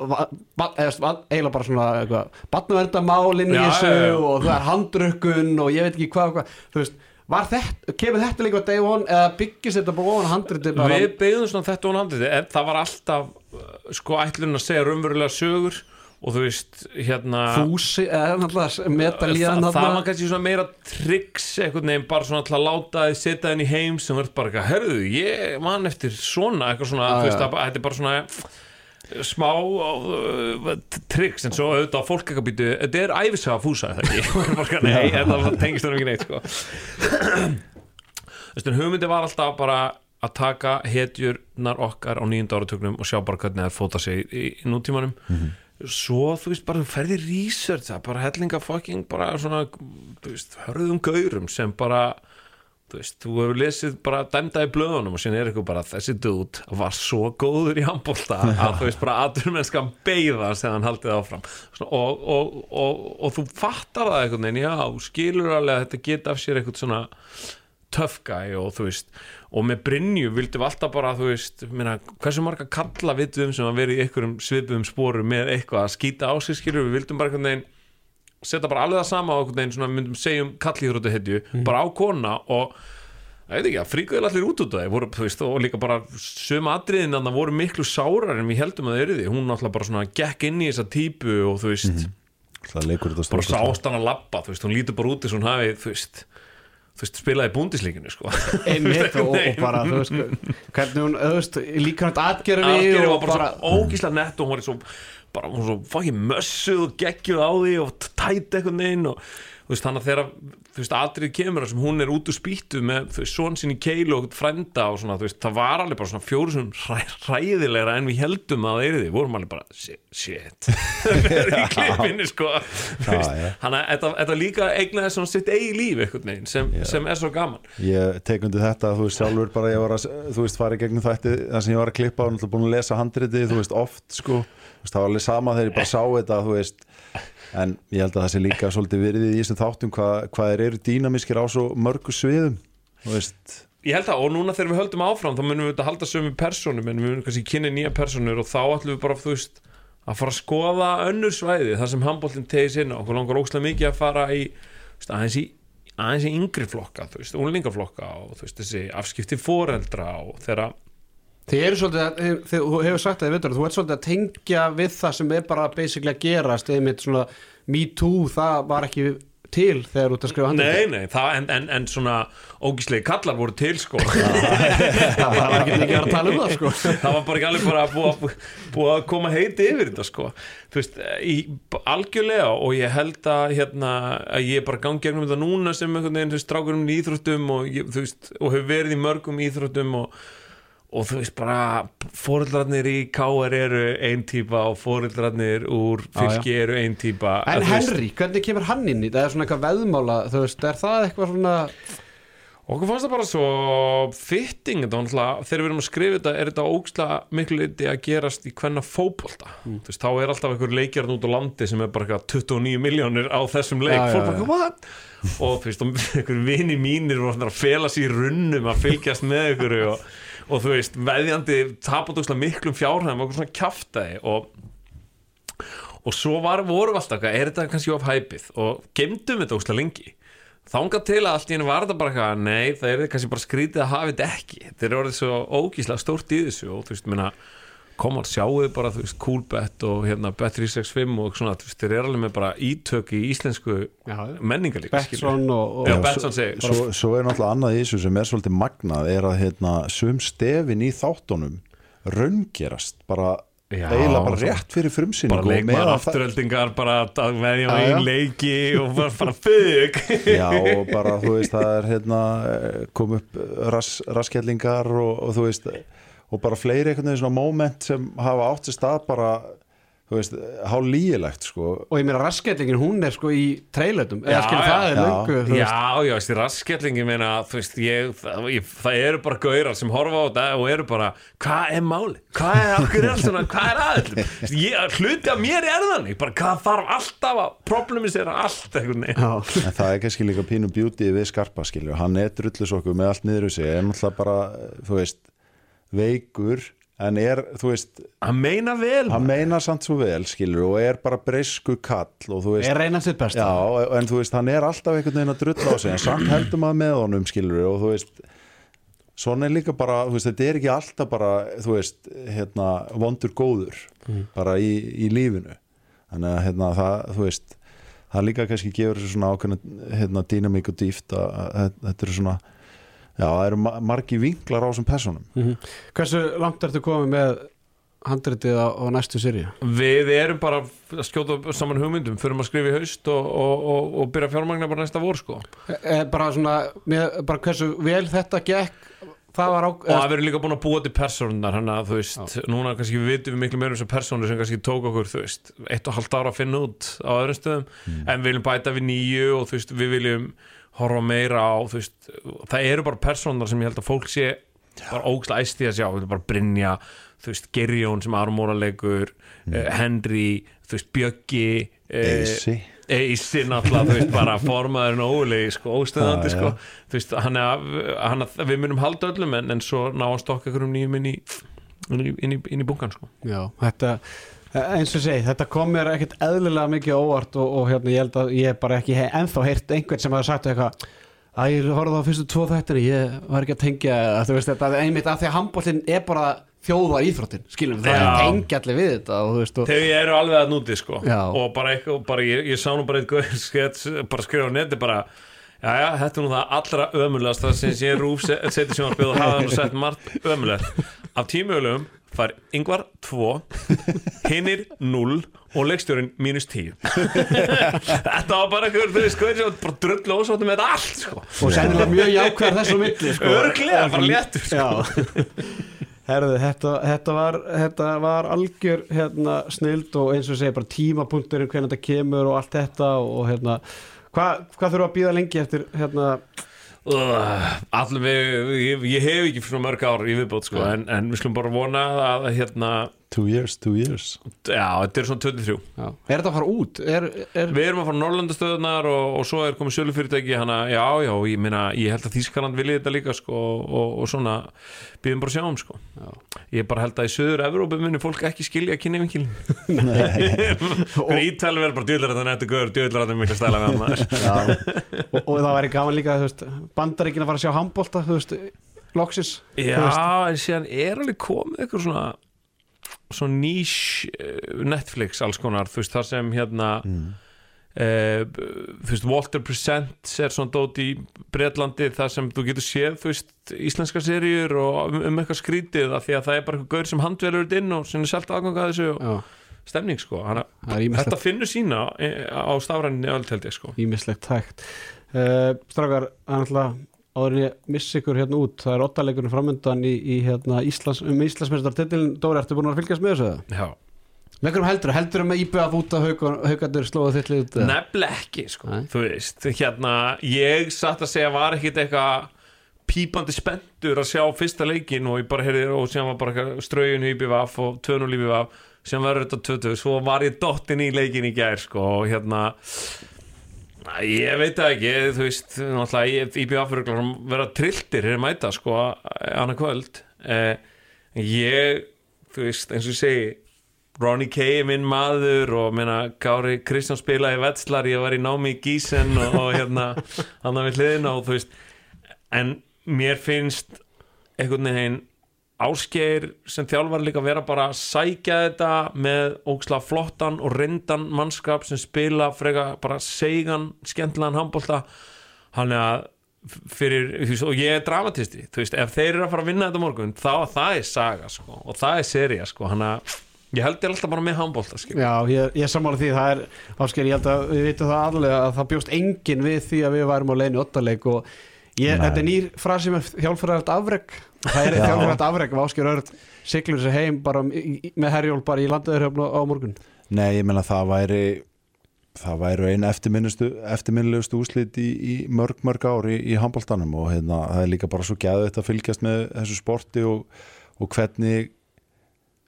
[SPEAKER 1] eiginlega bara svona eitthvað, batnaverndarmál inn í þessu
[SPEAKER 4] já, já.
[SPEAKER 1] og það er handrukkun og ég veit ekki hvað, og hvað þú veist, var þetta, kemur þetta líka á day one eða byggist þetta bara ofan handriti
[SPEAKER 4] Við beigðum svona þetta og handrið það var alltaf sko ætlun að segja raunverulega sögur og þú veist hérna
[SPEAKER 1] fúsi, eða náttúrulega metalíðan
[SPEAKER 4] það, það var kannski svona meira tricks einhvern veginn bara svona til að láta þið setja þenn í heim sem verður bara eitthvað, herðu, ég man eftir svona, eitthvað svona, þú veist, þetta er bara svona smá uh, tricks en svo auðvitað fólk eitthvað býtu þetta er æfisaga fúsa, það ekki? Bara, nei, þetta tengist það ekki neitt sko. Þú veist, en hugmyndi var alltaf bara að taka hetjurnar okkar á nýjunda áratögnum og sjá bara hvernig það fóta sig í, í nútímanum. Svo þú veist bara þú ferði research það er bara hellinga fucking bara svona þú veist, hörðum gaurum sem bara þú veist, þú hefur lesið bara dæmda í blöðunum og síðan er eitthvað bara þessi dude var svo góður í handbólta að þú veist bara aðurmennskan beigðast þegar hann haldið áfram. Svona, og, og, og, og þú fattar það einhvern veginn, já, skilur alveg að þetta geta af sér eitthvað svona tough guy og þú veist og með Brynju vildum við alltaf bara þú veist, minna, hversu marga kalla við sem að vera í einhverjum svipuðum sporum með eitthvað að skýta á sig skilur við vildum bara einhvern veginn setja bara alveg það sama á einhvern veginn svona myndum segjum kallíþróttu hetju bara á kona og ég veit ekki að fríkuðil allir út út af það voru, þú veist, og líka bara sömu atriðin að það voru miklu sárar en við heldum að það eru því. Hún náttúrulega bara svona gekk inn í þessa típu og þú veist,
[SPEAKER 5] Það þetta
[SPEAKER 4] bara sást hann að labba þú veist, hún lítur bara út eins og hún hafi þú veist, veist, spilaði búndislíkinu sko.
[SPEAKER 1] einmitt og, og bara þú veist hvernig hún, þú veist, líka hægt atgerfi og
[SPEAKER 4] var bara, svo ógísla nett og hún var svo bara, hún svo fucking mössuð og geggjuð á því og tætt eitthvað neginn og veist, þannig að þegar atrið kemur þar sem hún er út úr spýttu með svon sinni keilu og frenda og svona, veist, það var alveg bara svona fjóru sem hræ, hræðilegra en við heldum að það er því, vorum alveg bara shit, shit. í klippinni sko, þannig að þetta, þetta líka eignaði svona sitt eigi líf eitthvað neginn sem, sem er svo gaman.
[SPEAKER 5] Ég tek undir þetta, þú veist sjálfur bara ég var að, þú veist, fara í gegnum þætti það sem ég var að klippa og náttúrulega búin að lesa handriti þú veist, oft, sko, það var alveg sama þegar ég bara sá þetta, þú veist en ég held að það sé líka svolítið verið í þessum þáttum hvað, hvað þeir eru dýnamiskir á svo mörgu sviðum,
[SPEAKER 4] Ég held það og núna þegar við höldum áfram þá munum við þetta halda sömu persónum en við munum kannski kynna nýja persónur og þá ætlum við bara veist að fara að skoða önnur svæði þar sem handbóltinn tegis inn og okkur langar ókslega mikið að fara í veist, aðeins í aðeins í yngri flokka, þú veist, unlingaflokka og þú veist, þessi afskipti foreldra og þeirra,
[SPEAKER 1] Þið eru svolítið, að- þið, þú hefur sagt það, veitur, þú ert svolítið að tengja við það sem er bara basically að gerast, einmitt svona me too, það var ekki til þegar þú ert að skrifa handriti.
[SPEAKER 4] nei, nei, það en, en, en svona ógíslegi kallar voru til sko
[SPEAKER 1] það var ekki mikið að tala um það, sko.
[SPEAKER 4] það var bara ekki alveg bara búið, búið að koma heiti yfir þetta sko þú veist, í, algjörlega og ég held að hérna að ég bara gangi gegnum þetta núna sem einhvern veginn þú veist, strákurum í íþróttum og, þú veist, og hefur verið í mörgum íþróttum og, og þú veist bara fóreldrarnir í KR eru ein típa og fóreldrarnir úr fylki eru ein típa.
[SPEAKER 1] En
[SPEAKER 4] Þú veist,
[SPEAKER 1] Henry, hvernig kemur hann inn í? Það er svona eitthvað veðmála, þú veist, er það eitthvað svona
[SPEAKER 4] Okkur fannst það bara svo fitting þetta var þegar við erum að skrifa þetta er þetta ógstlega miklu leiti að gerast í hvenna fótbolta,
[SPEAKER 1] Mm.
[SPEAKER 4] þú veist, þá er alltaf einhver leikjarn út á landi sem er bara eitthvað 29 miljónir á þessum leik,
[SPEAKER 1] Já, já,
[SPEAKER 4] bara, og þú veist, einhver vini mínir svona að fela sér í runnum að fylgjast með ykkur og, og þú veist, veðjandi tapat ógstlega miklum fjárhæðum og svona kjaftaði og og svo var, vorum við alltaf er þetta kannski of hæpið og gemdum þetta óslega lengi. Þangað til að allt í henni var þetta bara eitthvað nei, það er kannski bara skrítið að hafa þetta ekki. Þetta er orðið svo ógíslega stórt í þessu og þú veist, minna koma og sjáu bara, þú veist, Coolbet og hérna Bet365 og svona, þú veist, þeir eru alveg með bara ítök í íslensku líka
[SPEAKER 1] Betsson og, og
[SPEAKER 4] Já, Betsson segir
[SPEAKER 5] svo, svo er náttúrulega annað í þessu sem er svolítið magnað er að hérna, sum stefin í þáttunum raungerast bara
[SPEAKER 4] Já,
[SPEAKER 5] eiginlega bara rétt fyrir frumsýningu
[SPEAKER 4] bara
[SPEAKER 5] það-
[SPEAKER 4] afturöldingar bara að veðja á einn leiki og bara, bara fug
[SPEAKER 5] Já, og bara, þú veist, það er hérna, eh, kom upp ras, raskjallingar og, og þú veist og bara fleiri einhvern veginn svona moment sem hafa átt sér stað bara þú veist, há lígilegt sko
[SPEAKER 1] og ég meina raskellingin, hún er sko í trailetum, eða
[SPEAKER 4] Já,
[SPEAKER 1] skilur
[SPEAKER 4] já,
[SPEAKER 1] það er
[SPEAKER 5] já.
[SPEAKER 1] þú veist.
[SPEAKER 4] Já, já, þessi raskjallingi meina, þú veist, ég, það, ég, það eru bara gaurar sem horfa á þetta og eru bara hvað er máli? Hvað er, okkur er allt svona, hvað er aðeins? Ég, hluti af mér er þannig, bara hvað þarf alltaf að problemisera allt
[SPEAKER 1] Já.
[SPEAKER 5] en það er kannski líka pínu beauty við skarpa skilju, hann er drullusokku með allt niður í sig, er náttúrulega bara þú veist, veikur en er, þú veist,
[SPEAKER 4] Hann meina vel
[SPEAKER 5] hann meinar samt svo vel skilju og er bara breysku kall og þú veist,
[SPEAKER 1] er reyna sitt besta.
[SPEAKER 5] Já, en þú veist, hann er alltaf einhvern veginn að drulla á sig en samt heldur maður með honum skilur og þú veist svona er líka bara, þú veist, þetta er ekki alltaf bara, þú veist, hérna vondur góður, bara í, í lífinu, þannig að hérna það, þú veist, það líka kannski gefur þessu svona ákveðna, hérna, dýnamík og dýft að, að, að þetta eru svona já, það eru ma margi vinklar á þessum personum
[SPEAKER 1] Mhm. hversu langt ertu komið með handritið á, á næstu sirju
[SPEAKER 4] Við erum bara að skjóta saman hugmyndum fyrir að skrifa í haust og, og, og, og byrja fjármagna bara næsta vor sko.
[SPEAKER 1] E, bara svona, með, bara hversu vel þetta gekk það var á
[SPEAKER 4] og að við erum líka búin að búa til persónunar hann að þú veist, núna kannski við vitum við miklu meira um þessar persónur sem kannski tók okkur þú veist, eitt og halvt ára að finna út á öðrum stöðum, en við viljum bæta við nýju og þú veist, við viljum horfa meira á, þú veist, það eru bara persónunar sem ég held að fólk sé bara ógslag æsti að sjá, bara Brynja þú veist, Gerjón sem armóralegur mm. Henry, þú veist, Bjöggi eh,
[SPEAKER 5] Eisi
[SPEAKER 4] Eisi náttúrulega, þú veist, bara formaðurinn ólegi, sko, óstöðandi,
[SPEAKER 5] já.
[SPEAKER 4] sko. þú veist, hann er, hann er, við munum halda öllum en, en svo ná að stokka ykkur um nýjum inn í inn í, inn í, inn í bunkan, sko.
[SPEAKER 1] Já, þetta eins og segi, þetta kom mér ekkert eðlilega mikið óvart og, og hérna ég held að ég bara ekki hef ennþá heyrt einhvern sem hafa sagt eitthvað að ég horfði á fyrstu tvo þættina ég var ekki að tengja að þú veist þetta einmitt að því að handbóltin er bara þjóða íþróttin, skilum, það er tengja allir við þetta og þú veist og,
[SPEAKER 4] þegar ég eru alveg að núti, sko
[SPEAKER 1] Já.
[SPEAKER 4] og bara eitthvað, bara, ég, ég sá nú bara eitthvað skets, bara skrifa á neti, bara já, já, þetta er nú það allra ömulegast það sem ég rúf seti sjónarspið og hafa nú sett margt ömulegt af tímögulegum fær yngvar 2 hinnir 0 og leikstjórin mínus 10 þetta var bara þú veist, sko, og bara drullu ósáttum með þetta allt sko.
[SPEAKER 1] og sennilega mjög jákvæður þessu milli sko.
[SPEAKER 4] Örugglega, bara léttur, sko.
[SPEAKER 1] Herðu, þetta, þetta, var, þetta var algjör hérna, snild og eins og segja bara tímapunkturinn hvernig þetta kemur og allt þetta og hérna hvað hva þurfa að býða lengi eftir hérna
[SPEAKER 4] við ég, ég hef ekki fyrir mörg ár í viðbót sko, en, en við skulum bara vona að hérna,
[SPEAKER 5] two years, two years.
[SPEAKER 4] Já, þetta er svona 23
[SPEAKER 1] Já. Er þetta að fara út? Er, er...
[SPEAKER 4] Við erum að fara Norrlandastöðunar og, og svo er komið sölufyrirtæki hana, já, já, ég meina, ég held að Þískaland vilji þetta líka, sko, og, og svona býðum bara að sjáum, sko.
[SPEAKER 1] Já.
[SPEAKER 4] Ég bara held að í söður Evrópu muni fólk ekki skilja að kynna yfirkilin Hver ítali verður bara djöðlar þetta nættu gaur, djöðlar þetta mikla stæla með hann
[SPEAKER 1] og, og það væri gaman líka þú veist, bandaríkin að fara að sjá handbólta þú veist, loksis
[SPEAKER 4] Já, en síðan er alveg komið eitthvað svona svona nýs Netflix alls konar, þú veist, þar sem hérna Uh, þú veist, Walter Presents er svona dót í Bretlandi þar sem þú getur séð þú veist, íslenska seríur og um, um eitthvað skrítið af því að það er bara eitthvað gaur sem handvelur þetta inn og sem er selt aðganga þessu og
[SPEAKER 1] Já,
[SPEAKER 4] stemning sko. Hanna,
[SPEAKER 1] það
[SPEAKER 4] þetta finnur sína eh, á stafræninni öll held ég sko.
[SPEAKER 1] Ímislegt tækt uh, það er alltaf áður en ég missi ykkur hérna út það er ottalegurinn framöndan í, í hérna, Íslands, um Íslandsmeistar titilin Dóri, ertu búin að fylgjast með þessu? eða?
[SPEAKER 4] Já.
[SPEAKER 1] Með hverjum heldur, heldur íbjöð að út að haugandur slóða þitt eða?
[SPEAKER 4] nefnilega ekki sko
[SPEAKER 1] Nei.
[SPEAKER 4] þú veist, hérna ég satt að segja var ekkit eitthvað pípandi spenntur að sjá fyrsta leikin og ég bara heyrði og sem var bara strögin í BVF og 2-0 í BVF sem verður þetta 20 svo var ég dottin í leikin í gær sko og hérna ég veit það ekki, þú veist náttúrulega ég- IBF er vera trilltir hér mæta sko annað kvöld. Eh, ég, þú veist eins og ég segi Ronny K er minn maður og meina Kári Kristján spilaði vetslar, ég var í námi í Gísen og, og hérna hann við hliðina og þú veist en mér finnst einhvern veginn Ásgeir sem þjálfar líka vera bara að sækja þetta með óksla flottan og reyndan mannskap sem spila freka bara seigan, skemmtilegan handbólta hann er að fyrir, veist, og ég er dramatisti þú veist, ef þeir eru að fara að vinna þetta morgun þá það er saga, sko, og það er seria sko, hann að, ég held ég alltaf bara með handbólta,
[SPEAKER 1] Já, ég, ég sammála því, það er ásker, ég held að við vitum það aðlega að það bjóst enginn við því að við værum á leiðinu ottaleik og ég, þetta er nýr frasi með afreg það er
[SPEAKER 5] Já.
[SPEAKER 1] þjálfræðart afreg og ásker Örd siglur sér heim bara með herjól bara í landaðurhjöfn á morgun
[SPEAKER 5] Nei, ég meina það væri það væri einn eftirminnilegustu úslit í, í mörg mörg ár í, í handbóltanum og hérna, það er líka bara svo gæðið að fylgjast með þessu sporti og, og hvernig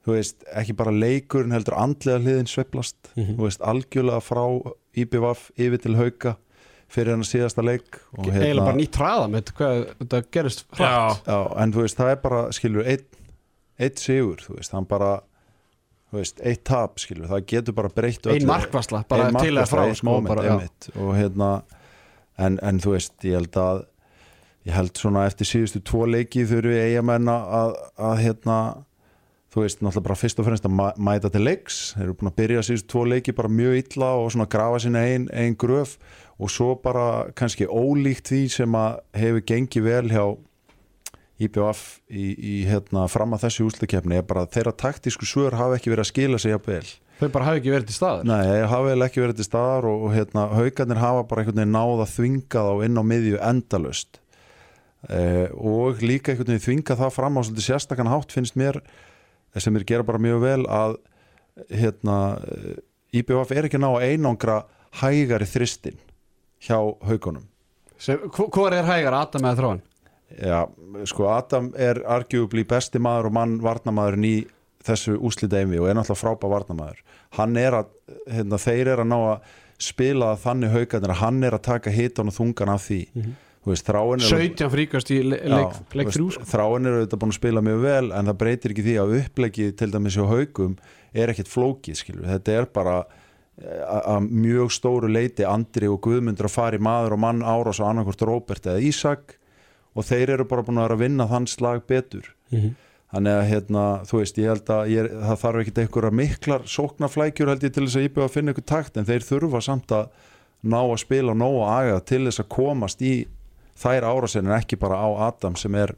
[SPEAKER 5] þú veist, ekki bara leikurinn heldur andlega hliðin sveiflast
[SPEAKER 1] Mhm.
[SPEAKER 5] þú veist, algjörlega frá IBVF yfir til hauka fyrir hennar síðasta leik og hérna-
[SPEAKER 1] eiginlega bara nýtt hraða með hvað þetta gerist hratt.
[SPEAKER 5] Já, en þú veist, það er bara, skilur, einn einn sigur, þú veist, hann bara þú veist, eitt tap, skilur, það getur bara breytt
[SPEAKER 1] ein markvarsla, bara
[SPEAKER 5] Ein
[SPEAKER 1] til að frá
[SPEAKER 5] eitt
[SPEAKER 1] sko,
[SPEAKER 5] moment,
[SPEAKER 1] bara,
[SPEAKER 5] og hérna en, en þú veist, ég held að ég held svona eftir síðustu tvo leiki þurfi eigamenn að, að hérna þú veist, náttúrulega bara fyrst og fremst að mæ- mæta til leiks, þeir eru búin að byrja síðustu tvo leiki bara mjög illa og svona grafa sinna ein, ein gröf og svo bara kannski ólíkt því sem að hefur gengið vel hjá IBF í, í hérna fram að þessu úslukeppni er bara að þeirra taktísku svör hafa ekki verið að skila sig jafn vel.
[SPEAKER 1] Þau bara hafi ekki verið til staðar?
[SPEAKER 5] Nei, það hafa vel ekki verið til staðar og, og hérna, haugarnir hafa bara einhvern veginn náð að þvinga þá inn á miðju endalust eh, og líka einhvern veginn þvinga það fram á svolítið sérstakann hátt finnst mér sem er gera bara mjög vel að hérna, eh, IBF er ekki ná að einangra hægari þristin hjá haugunum
[SPEAKER 1] hvor er hægar, Adam eða þróan?
[SPEAKER 5] Já, sko Adam er arguably besti maður og mann varnamaðurinn í þessu úslita einvi og er náttúrulega frábær varnamaður hann er að, hérna, þeir er að ná að spila þannig haugarnir að hann er að taka hitan og þungan af því þú veist, þráin er
[SPEAKER 1] 17 fríkast í leik, leik
[SPEAKER 5] þú
[SPEAKER 1] þrjú
[SPEAKER 5] veist,
[SPEAKER 1] sko.
[SPEAKER 5] þráin er auðvitað búin að spila mjög vel en það breytir ekki því að upplegið til dæmis hjá haugum er ekkert flókið skilur. þetta er bara að að mjög stóru leiti Andri og Guðmundur að fara í maður og mann árás og annarkvort Róbert eða Ísak og þeir eru bara búin að vera að vinna þann slag betur. Þannig að hérna, þú veist, ég held að ég, það þarf ekkit einhverja miklar sóknarflækjur held ég til þess að íbjöða að finna ykkur takt en þeir þurfa samt að ná að spila og ná að aga til þess að komast í þær árasin en ekki bara á Adam sem er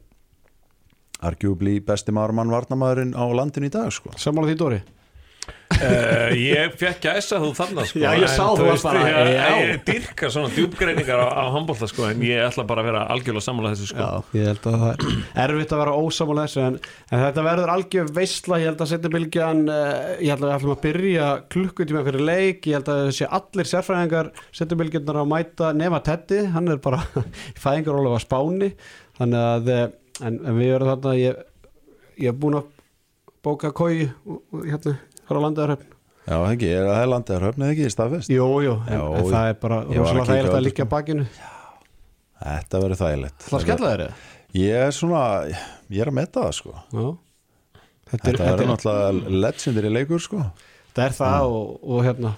[SPEAKER 5] arguably besti maður mann varnamaðurinn á landinu í dag sko.
[SPEAKER 1] Sammála því Dóri
[SPEAKER 4] Uh, ég fekk gæsa þú þannig sko,
[SPEAKER 1] Já, ég sá þú
[SPEAKER 4] veist,
[SPEAKER 1] bara,
[SPEAKER 4] ég,
[SPEAKER 1] já.
[SPEAKER 4] ég dyrka svona djúbgreiningar á, á handbólta sko, en ég ætla bara að vera algjörlega sammála þessu sko.
[SPEAKER 1] Já, ég held að það er erfitt að vera ósamála þessu en, en þetta verður algjör veistla ég held að setja bylgjan uh, ég held að við ætlum að byrja klukkutíma fyrir leik ég held að þessi allir sérfræðingar setja bylgjarnar að mæta nema Teddy hann er bara í fæðingaróla á Spáni þannig að eh, en, en við erum þarna ég, ég er búin að bóka kói hérna frá landaðarhöfn.
[SPEAKER 5] Já, það ekki, er það landið að höfna ekki í staðfest?
[SPEAKER 1] Jú, jú, en,
[SPEAKER 5] Já,
[SPEAKER 1] en það er bara rosalega þægilegt að liggja
[SPEAKER 5] sko.
[SPEAKER 1] bakinu.
[SPEAKER 5] Þetta verður þægilegt.
[SPEAKER 1] Það skella þeir eða?
[SPEAKER 5] Ég er svona, ég er að metta það sko.
[SPEAKER 1] Já. Þetta er,
[SPEAKER 5] verður
[SPEAKER 1] er,
[SPEAKER 5] náttúrulega legendary leikur sko.
[SPEAKER 1] Þetta er það og, og hérna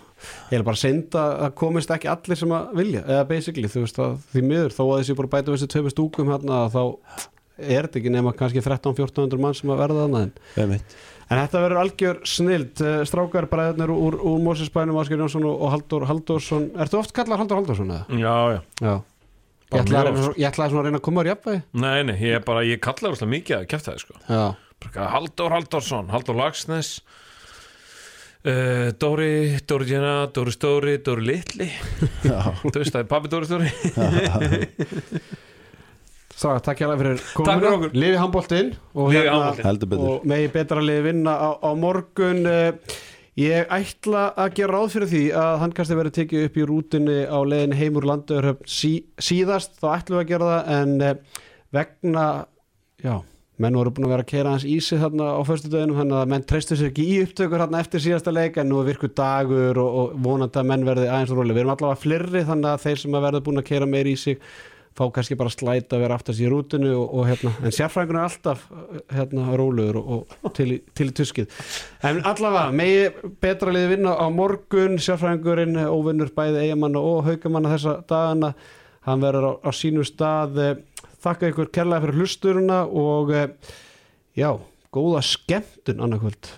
[SPEAKER 1] ég er bara synd að það komist ekki allir sem að vilja, eða basically þú veist að því miður þó að þessi bara bæta þessi tveimu stúkum hérna þá er þetta ekki nema kannski 13-1400 mann sem að verða þannig en,
[SPEAKER 5] Einmitt.
[SPEAKER 1] en þetta verður algjör snild. Strákar bræðnir úr, úr Mósesbænum Ásker Jónsson og, Haldur Haldursson Ertu oft kallar Haldur Haldursson eða?
[SPEAKER 4] já, já.
[SPEAKER 1] Já. Ég ætlaði, að
[SPEAKER 4] mjög
[SPEAKER 1] reyna- ég ætlaði svona að reyna að koma á jafnvægi.
[SPEAKER 4] Nei, nei, ég er bara, ég kalla það mikið að kæfta það sko.
[SPEAKER 1] Já,
[SPEAKER 4] Bara Halldór Halldórsson, Halldór Lagsnes uh, Dóri Dóri Djena, Dóri Stóri, Dóri Litli.
[SPEAKER 5] Já,
[SPEAKER 4] Þú veist, það er pabbi Dóri Stóri
[SPEAKER 1] Strákar, takk hjá fyrir
[SPEAKER 4] Takk fyrir
[SPEAKER 1] komuna.
[SPEAKER 4] okkur.
[SPEAKER 1] Lifi handboltinn og hérna- og megi betra liði vinna á, á morgun. Eh, ég ætla að gera ráð fyrir því að hann kannski verið tekið upp í rútunni á leiðin heimur landauðurhöfn sí, síðast. Þá ætlum við að gera það en eh, vegna já, menn voru búin að vera að kera hans í sig þarna á föstu döðinum þannig að menn treystu sér ekki í upptökur þarna eftir síðasta leik en nú er virkur dagur og, og vonandi að menn verði aðeins róli við erum allavega fleiri þannig að þeir sem að verða búin að kera meir í sig fá kannski bara slæta að vera aftast í rútinu og, og hérna, en sérfræðingur er alltaf hérna rólegur og, og til, til tuskið. En allavega, megi betra liði vinna á morgun. Sérfræðingurinn óvinnur bæði eigamanna og haugamanna þessa dagana. Hann verður á, á sínu stað eh, þakka ykkur kærlega fyrir hlusturuna og eh, já, góða skemmtun annarkvöld